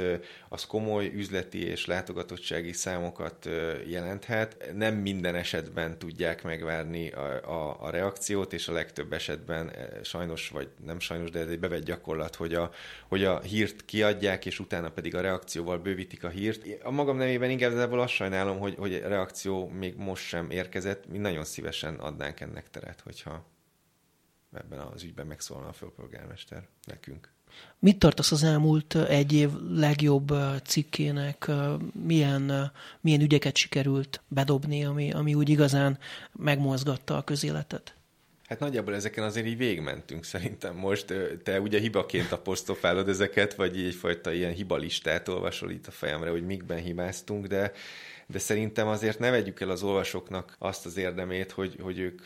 az komoly üzleti és látogatottsági számokat jelenthet. Nem minden esetben tudják megvárni a, a, a reakciót, és a legtöbb esetben sajnos, vagy nem sajnos, de ez egy bevett gyakorlat, hogy a, hogy a hírt kiadják, és utána pedig a reakcióval bővítik a hírt. A magam nevében inkább azt sajnálom, hogy, hogy a reakció még most sem érkezett. Mi nagyon szívesen adnánk ennek teret, hogyha ebben az ügyben megszólna a főpolgármester nekünk. Mit tartasz az elmúlt egy év legjobb cikkének? Milyen, milyen ügyeket sikerült bedobni, ami, ami úgy igazán megmozgatta a közéletet? Hát nagyjából ezeken azért így végmentünk szerintem most. Te ugye hibaként apostrofálod ezeket, vagy egyfajta ilyen hibalistát olvasol itt a fejemre, hogy mikben hibáztunk, de de szerintem azért ne vegyük el az olvasóknak azt az érdemét, hogy, hogy ők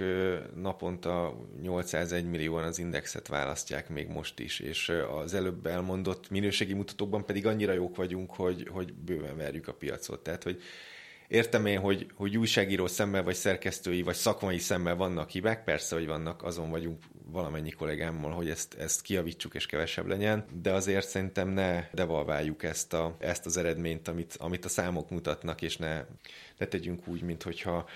naponta 801 millióan az indexet választják még most is, és az előbb elmondott minőségi mutatókban pedig annyira jók vagyunk, hogy, hogy bőven verjük a piacot. Tehát, hogy Értem én, hogy, hogy újságíró szemmel, vagy szerkesztői, vagy szakmai szemmel vannak hibák, persze, hogy vannak, azon vagyunk valamennyi kollégámmal, hogy ezt, ezt kiavítsuk és kevesebb legyen, de azért szerintem ne devalváljuk ezt, a, ezt az eredményt, amit, amit a számok mutatnak, és ne, ne tegyünk úgy, mint hogyha,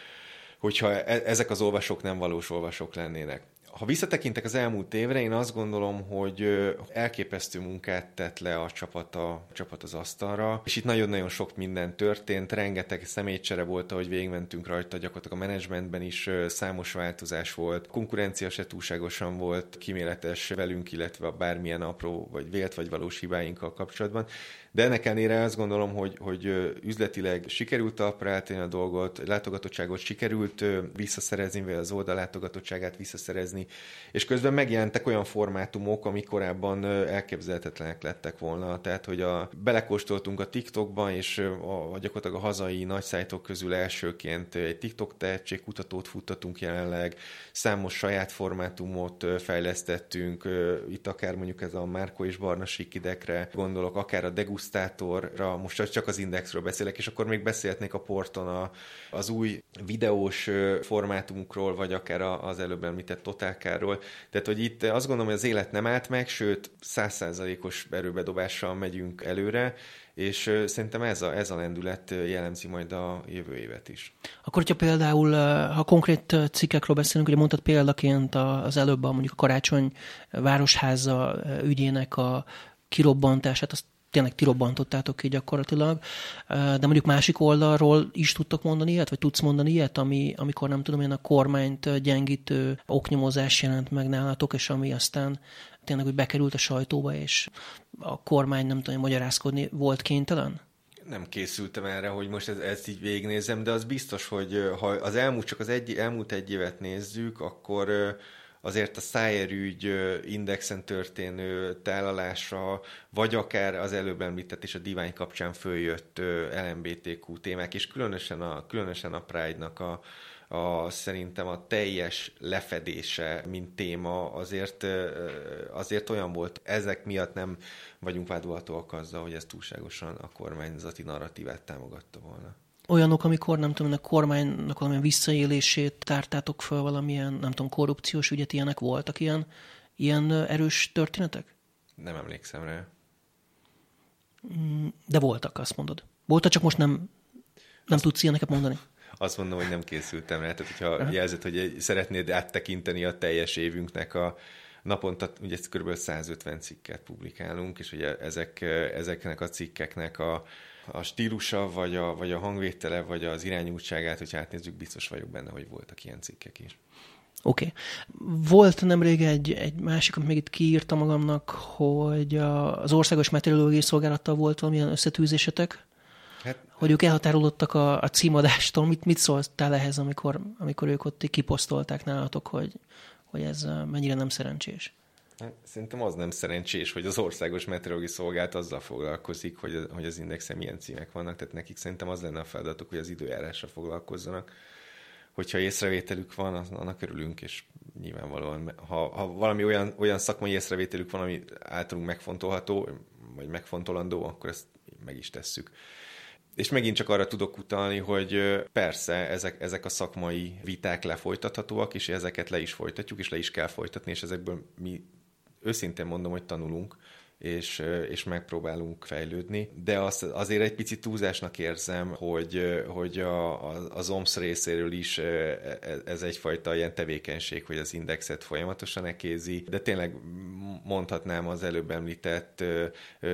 hogyha e, ezek az olvasók nem valós olvasók lennének. Ha visszatekintek az elmúlt évre, én azt gondolom, hogy elképesztő munkát tett le a csapat, a, a csapat az asztalra, és itt nagyon-nagyon sok minden történt, rengeteg személycsere volt, ahogy végigmentünk rajta, gyakorlatilag a menedzsmentben is számos változás volt, konkurencia se túlságosan volt, kiméletes velünk, illetve bármilyen apró, vagy vélt, vagy valós hibáinkkal kapcsolatban. De ennek ellenére azt gondolom, hogy, hogy üzletileg sikerült talpra a dolgot, látogatottságot sikerült visszaszerezni, vagy az oldal látogatottságát visszaszerezni. És közben megjelentek olyan formátumok, amik korábban elképzelhetetlenek lettek volna. Tehát, hogy a, belekóstoltunk a TikTokban, és a, a gyakorlatilag a hazai nagy közül elsőként egy TikTok tehetségkutatót futtatunk jelenleg, számos saját formátumot fejlesztettünk, itt akár mondjuk ez a Márko és Barna Sikidekre gondolok, akár a degustátorra, most csak az indexről beszélek, és akkor még beszélhetnék a porton a, az új videós formátumukról, vagy akár az előbb említett totálkáról. Tehát, hogy itt azt gondolom, hogy az élet nem állt meg, sőt, százszázalékos erőbedobással megyünk előre, és szerintem ez a, ez a lendület jellemzi majd a jövő évet is. Akkor, hogyha például, ha konkrét cikkekről beszélünk, ugye mondtad példaként az előbb a mondjuk a Karácsony Városháza ügyének a kirobbantását, azt tényleg ti robbantottátok ki gyakorlatilag, de mondjuk másik oldalról is tudtok mondani ilyet, vagy tudsz mondani ilyet, ami, amikor nem tudom én a kormányt gyengítő oknyomozás jelent meg nálatok, és ami aztán tényleg hogy bekerült a sajtóba, és a kormány nem tudom, magyarázkodni volt kénytelen? nem készültem erre, hogy most ezt, ezt így végignézem, de az biztos, hogy ha az elmúlt, csak az egy, elmúlt egy évet nézzük, akkor azért a Szájer ügy indexen történő tálalása, vagy akár az előbb említett és a divány kapcsán följött LMBTQ témák, és különösen a, különösen a Pride-nak a, a, szerintem a teljes lefedése, mint téma azért, azért olyan volt, ezek miatt nem vagyunk vádolhatóak azzal, hogy ez túlságosan a kormányzati narratívát támogatta volna olyanok, amikor nem tudom, a kormánynak valamilyen visszaélését tártátok föl valamilyen, nem tudom, korrupciós ügyet, ilyenek voltak ilyen, ilyen erős történetek? Nem emlékszem rá. Mm, de voltak, azt mondod. Voltak, csak most nem, nem azt, tudsz ilyeneket mondani? Azt mondom, hogy nem készültem rá. Tehát, hogyha uh-huh. jelzed, hogy szeretnéd áttekinteni a teljes évünknek a naponta, ugye kb. 150 cikket publikálunk, és ugye ezek, ezeknek a cikkeknek a a stílusa, vagy a, vagy a hangvétele, vagy az irányultságát, hogyha átnézzük, biztos vagyok benne, hogy voltak ilyen cikkek is. Oké. Okay. Volt nemrég egy, egy másik, amit még itt kiírtam magamnak, hogy a, az Országos Meteorológiai Szolgálattal volt valamilyen összetűzésetek, hát, hogy ők elhatárolódtak a, a címadástól. Mit, mit szóltál ehhez, amikor, amikor ők ott kiposztolták nálatok, hogy, hogy ez mennyire nem szerencsés? Hát, szerintem az nem szerencsés, hogy az országos meteorológiai szolgálat azzal foglalkozik, hogy, hogy az indexen milyen címek vannak, tehát nekik szerintem az lenne a feladatuk, hogy az időjárásra foglalkozzanak. Hogyha észrevételük van, annak örülünk, és nyilvánvalóan, ha, ha valami olyan, olyan szakmai észrevételük van, ami általunk megfontolható, vagy megfontolandó, akkor ezt meg is tesszük. És megint csak arra tudok utalni, hogy persze ezek, ezek a szakmai viták lefolytathatóak, és ezeket le is folytatjuk, és le is kell folytatni, és ezekből mi őszintén mondom, hogy tanulunk, és, és megpróbálunk fejlődni, de azt azért egy picit túlzásnak érzem, hogy, hogy a, az OMS részéről is e, e, ez egyfajta ilyen tevékenység, hogy az indexet folyamatosan ekézi, de tényleg mondhatnám az előbb említett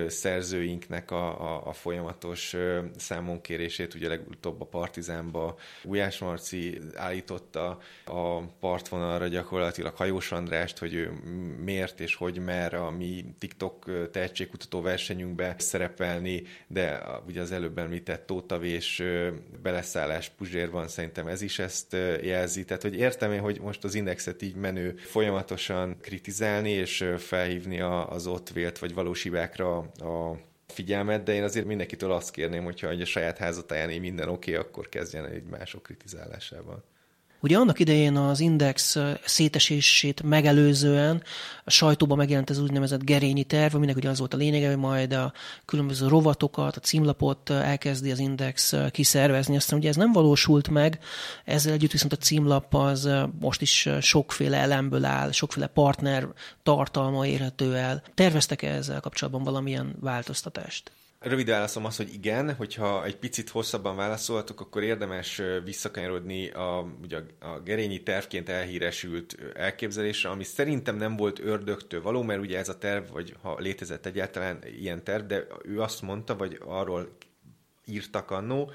szerzőinknek a, a, a folyamatos számonkérését, ugye legutóbb a Partizánba Ujás Marci állította a partvonalra gyakorlatilag Hajós Andrást, hogy ő miért és hogy mer a mi TikTok tehetségkutató versenyünkbe szerepelni, de ugye az előbb említett tótavés beleszállás Puzsérban szerintem ez is ezt jelzi. Tehát, hogy értem én, hogy most az indexet így menő folyamatosan kritizálni és felhívni az ott vélt vagy valós hibákra a figyelmet, de én azért mindenkitől azt kérném, hogyha a saját házatáján minden oké, okay, akkor kezdjen egy mások kritizálásával. Ugye annak idején az Index szétesését megelőzően a sajtóban megjelent ez úgynevezett gerényi terv, aminek ugye az volt a lényege, hogy majd a különböző rovatokat, a címlapot elkezdi az Index kiszervezni. Aztán ugye ez nem valósult meg, ezzel együtt viszont a címlap az most is sokféle elemből áll, sokféle partner tartalma érhető el. Terveztek-e ezzel kapcsolatban valamilyen változtatást? Rövid válaszom az, hogy igen, hogyha egy picit hosszabban válaszolhatok, akkor érdemes visszakanyarodni a, ugye a Gerényi tervként elhíresült elképzelésre, ami szerintem nem volt ördögtől való, mert ugye ez a terv, vagy ha létezett egyáltalán ilyen terv, de ő azt mondta, vagy arról írtak annó,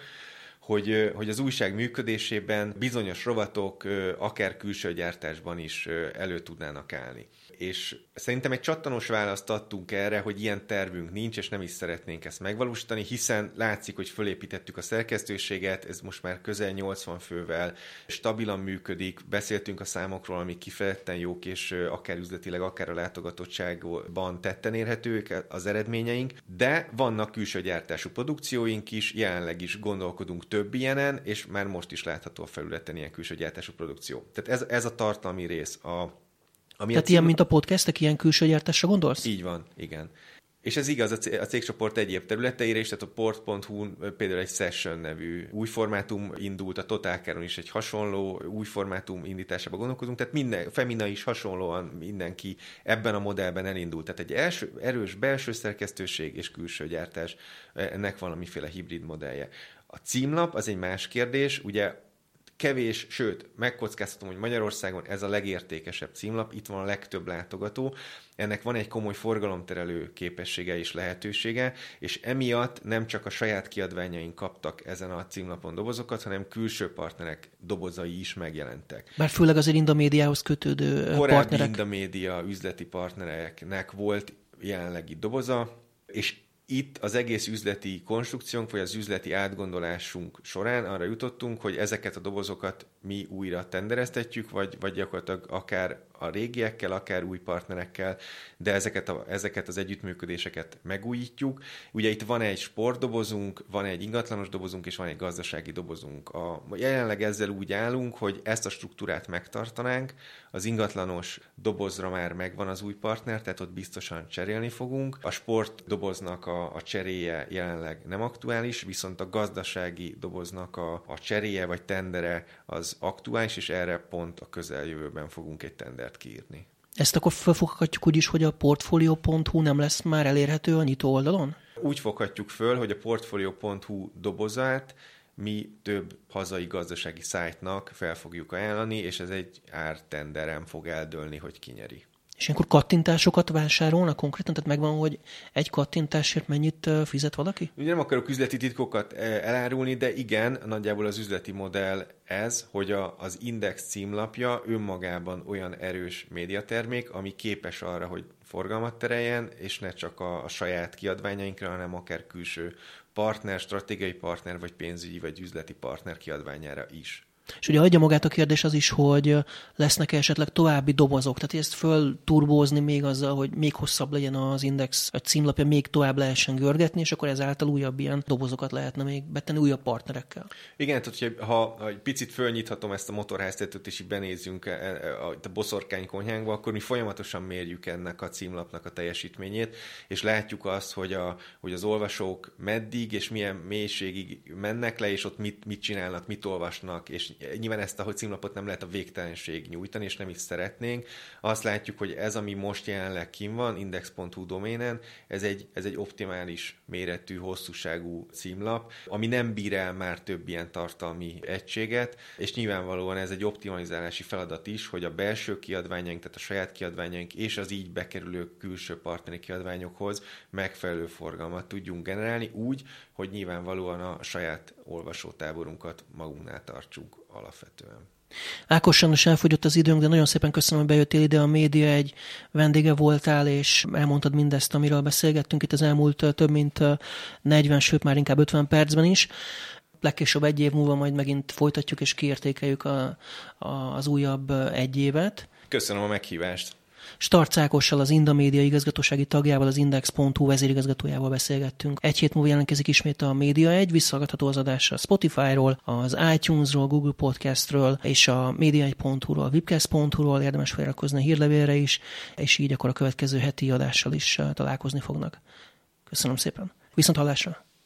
hogy, hogy az újság működésében bizonyos rovatok akár külső gyártásban is elő tudnának állni. És szerintem egy csattanós választ adtunk erre, hogy ilyen tervünk nincs, és nem is szeretnénk ezt megvalósítani, hiszen látszik, hogy fölépítettük a szerkesztőséget, ez most már közel 80 fővel stabilan működik, beszéltünk a számokról, amik kifejezetten jók, és akár üzletileg, akár a látogatottságban tetten érhetők az eredményeink, de vannak külső gyártású produkcióink is, jelenleg is gondolkodunk több ilyenen, és már most is látható a felületen ilyen külső gyártású produkció. Tehát ez, ez a tartalmi rész. A ami Tehát cím... ilyen, mint a podcastek, ilyen külső gyártásra gondolsz? Így van, igen. És ez igaz a cégcsoport egyéb területeire is, tehát a port.hu például egy Session nevű új formátum indult, a Totálkáron is egy hasonló új formátum indításába gondolkozunk, tehát minden, Femina is hasonlóan mindenki ebben a modellben elindult. Tehát egy első, erős belső szerkesztőség és külső gyártás, ennek valamiféle hibrid modellje. A címlap az egy más kérdés, ugye kevés, sőt, megkockáztatom, hogy Magyarországon ez a legértékesebb címlap, itt van a legtöbb látogató, ennek van egy komoly forgalomterelő képessége és lehetősége, és emiatt nem csak a saját kiadványaink kaptak ezen a címlapon dobozokat, hanem külső partnerek dobozai is megjelentek. Bár főleg azért Indamédiához kötődő Korábbi partnerek. Indamédia üzleti partnereknek volt jelenlegi doboza, és itt az egész üzleti konstrukciónk, vagy az üzleti átgondolásunk során arra jutottunk, hogy ezeket a dobozokat mi újra tendereztetjük, vagy, vagy gyakorlatilag akár a régiekkel, akár új partnerekkel, de ezeket, a, ezeket az együttműködéseket megújítjuk. Ugye itt van egy sportdobozunk, van egy ingatlanos dobozunk, és van egy gazdasági dobozunk. A, jelenleg ezzel úgy állunk, hogy ezt a struktúrát megtartanánk, az ingatlanos dobozra már megvan az új partner, tehát ott biztosan cserélni fogunk. A sportdoboznak a, a cseréje jelenleg nem aktuális, viszont a gazdasági doboznak a, a cseréje vagy tendere az aktuális, és erre pont a közeljövőben fogunk egy tendert kiírni. Ezt akkor felfoghatjuk úgy is, hogy a portfolio.hu nem lesz már elérhető a nyitó oldalon? Úgy foghatjuk föl, hogy a portfolio.hu dobozát mi több hazai gazdasági szájtnak fel fogjuk ajánlani, és ez egy ártenderen fog eldőlni, hogy kinyeri. És ilyenkor kattintásokat vásárolnak konkrétan? Tehát megvan, hogy egy kattintásért mennyit fizet valaki? Ugye nem akarok üzleti titkokat elárulni, de igen, nagyjából az üzleti modell ez, hogy a, az Index címlapja önmagában olyan erős médiatermék, ami képes arra, hogy forgalmat tereljen, és ne csak a, a saját kiadványainkra, hanem akár külső partner, stratégiai partner, vagy pénzügyi, vagy üzleti partner kiadványára is. És ugye adja magát a kérdés az is, hogy lesznek -e esetleg további dobozok, tehát ezt föl turbózni még azzal, hogy még hosszabb legyen az index a címlapja, még tovább lehessen görgetni, és akkor ezáltal újabb ilyen dobozokat lehetne még betenni újabb partnerekkel. Igen, tehát ha, ha egy picit fölnyithatom ezt a motorháztetőt, és így benézzünk e, e, a, a boszorkány konyhánkba, akkor mi folyamatosan mérjük ennek a címlapnak a teljesítményét, és látjuk azt, hogy, a, hogy az olvasók meddig és milyen mélységig mennek le, és ott mit, mit csinálnak, mit olvasnak, és nyilván ezt a címlapot nem lehet a végtelenség nyújtani, és nem is szeretnénk. Azt látjuk, hogy ez, ami most jelenleg kim van, index.hu doménen, ez egy, ez egy optimális méretű, hosszúságú címlap, ami nem bír el már több ilyen tartalmi egységet, és nyilvánvalóan ez egy optimalizálási feladat is, hogy a belső kiadványaink, tehát a saját kiadványaink és az így bekerülő külső partneri kiadványokhoz megfelelő forgalmat tudjunk generálni úgy, hogy nyilvánvalóan a saját olvasótáborunkat magunknál tartsuk alapvetően. Ákos sajnos elfogyott az időnk, de nagyon szépen köszönöm, hogy bejöttél ide. A média egy vendége voltál, és elmondtad mindezt, amiről beszélgettünk itt az elmúlt több mint 40, sőt már inkább 50 percben is. Legkésőbb egy év múlva majd megint folytatjuk és kiértékeljük a, a, az újabb egy évet. Köszönöm a meghívást. Starc Ákossal, az Indamédia igazgatósági tagjával, az Index.hu vezérigazgatójával beszélgettünk. Egy hét múlva jelentkezik ismét a Média egy, visszahallgatható az adásra Spotify-ról, az iTunes-ról, Google Podcast-ről és a média1.hu-ról, webcast.hu-ról érdemes feliratkozni a hírlevélre is, és így akkor a következő heti adással is találkozni fognak. Köszönöm szépen. Viszont hallásra!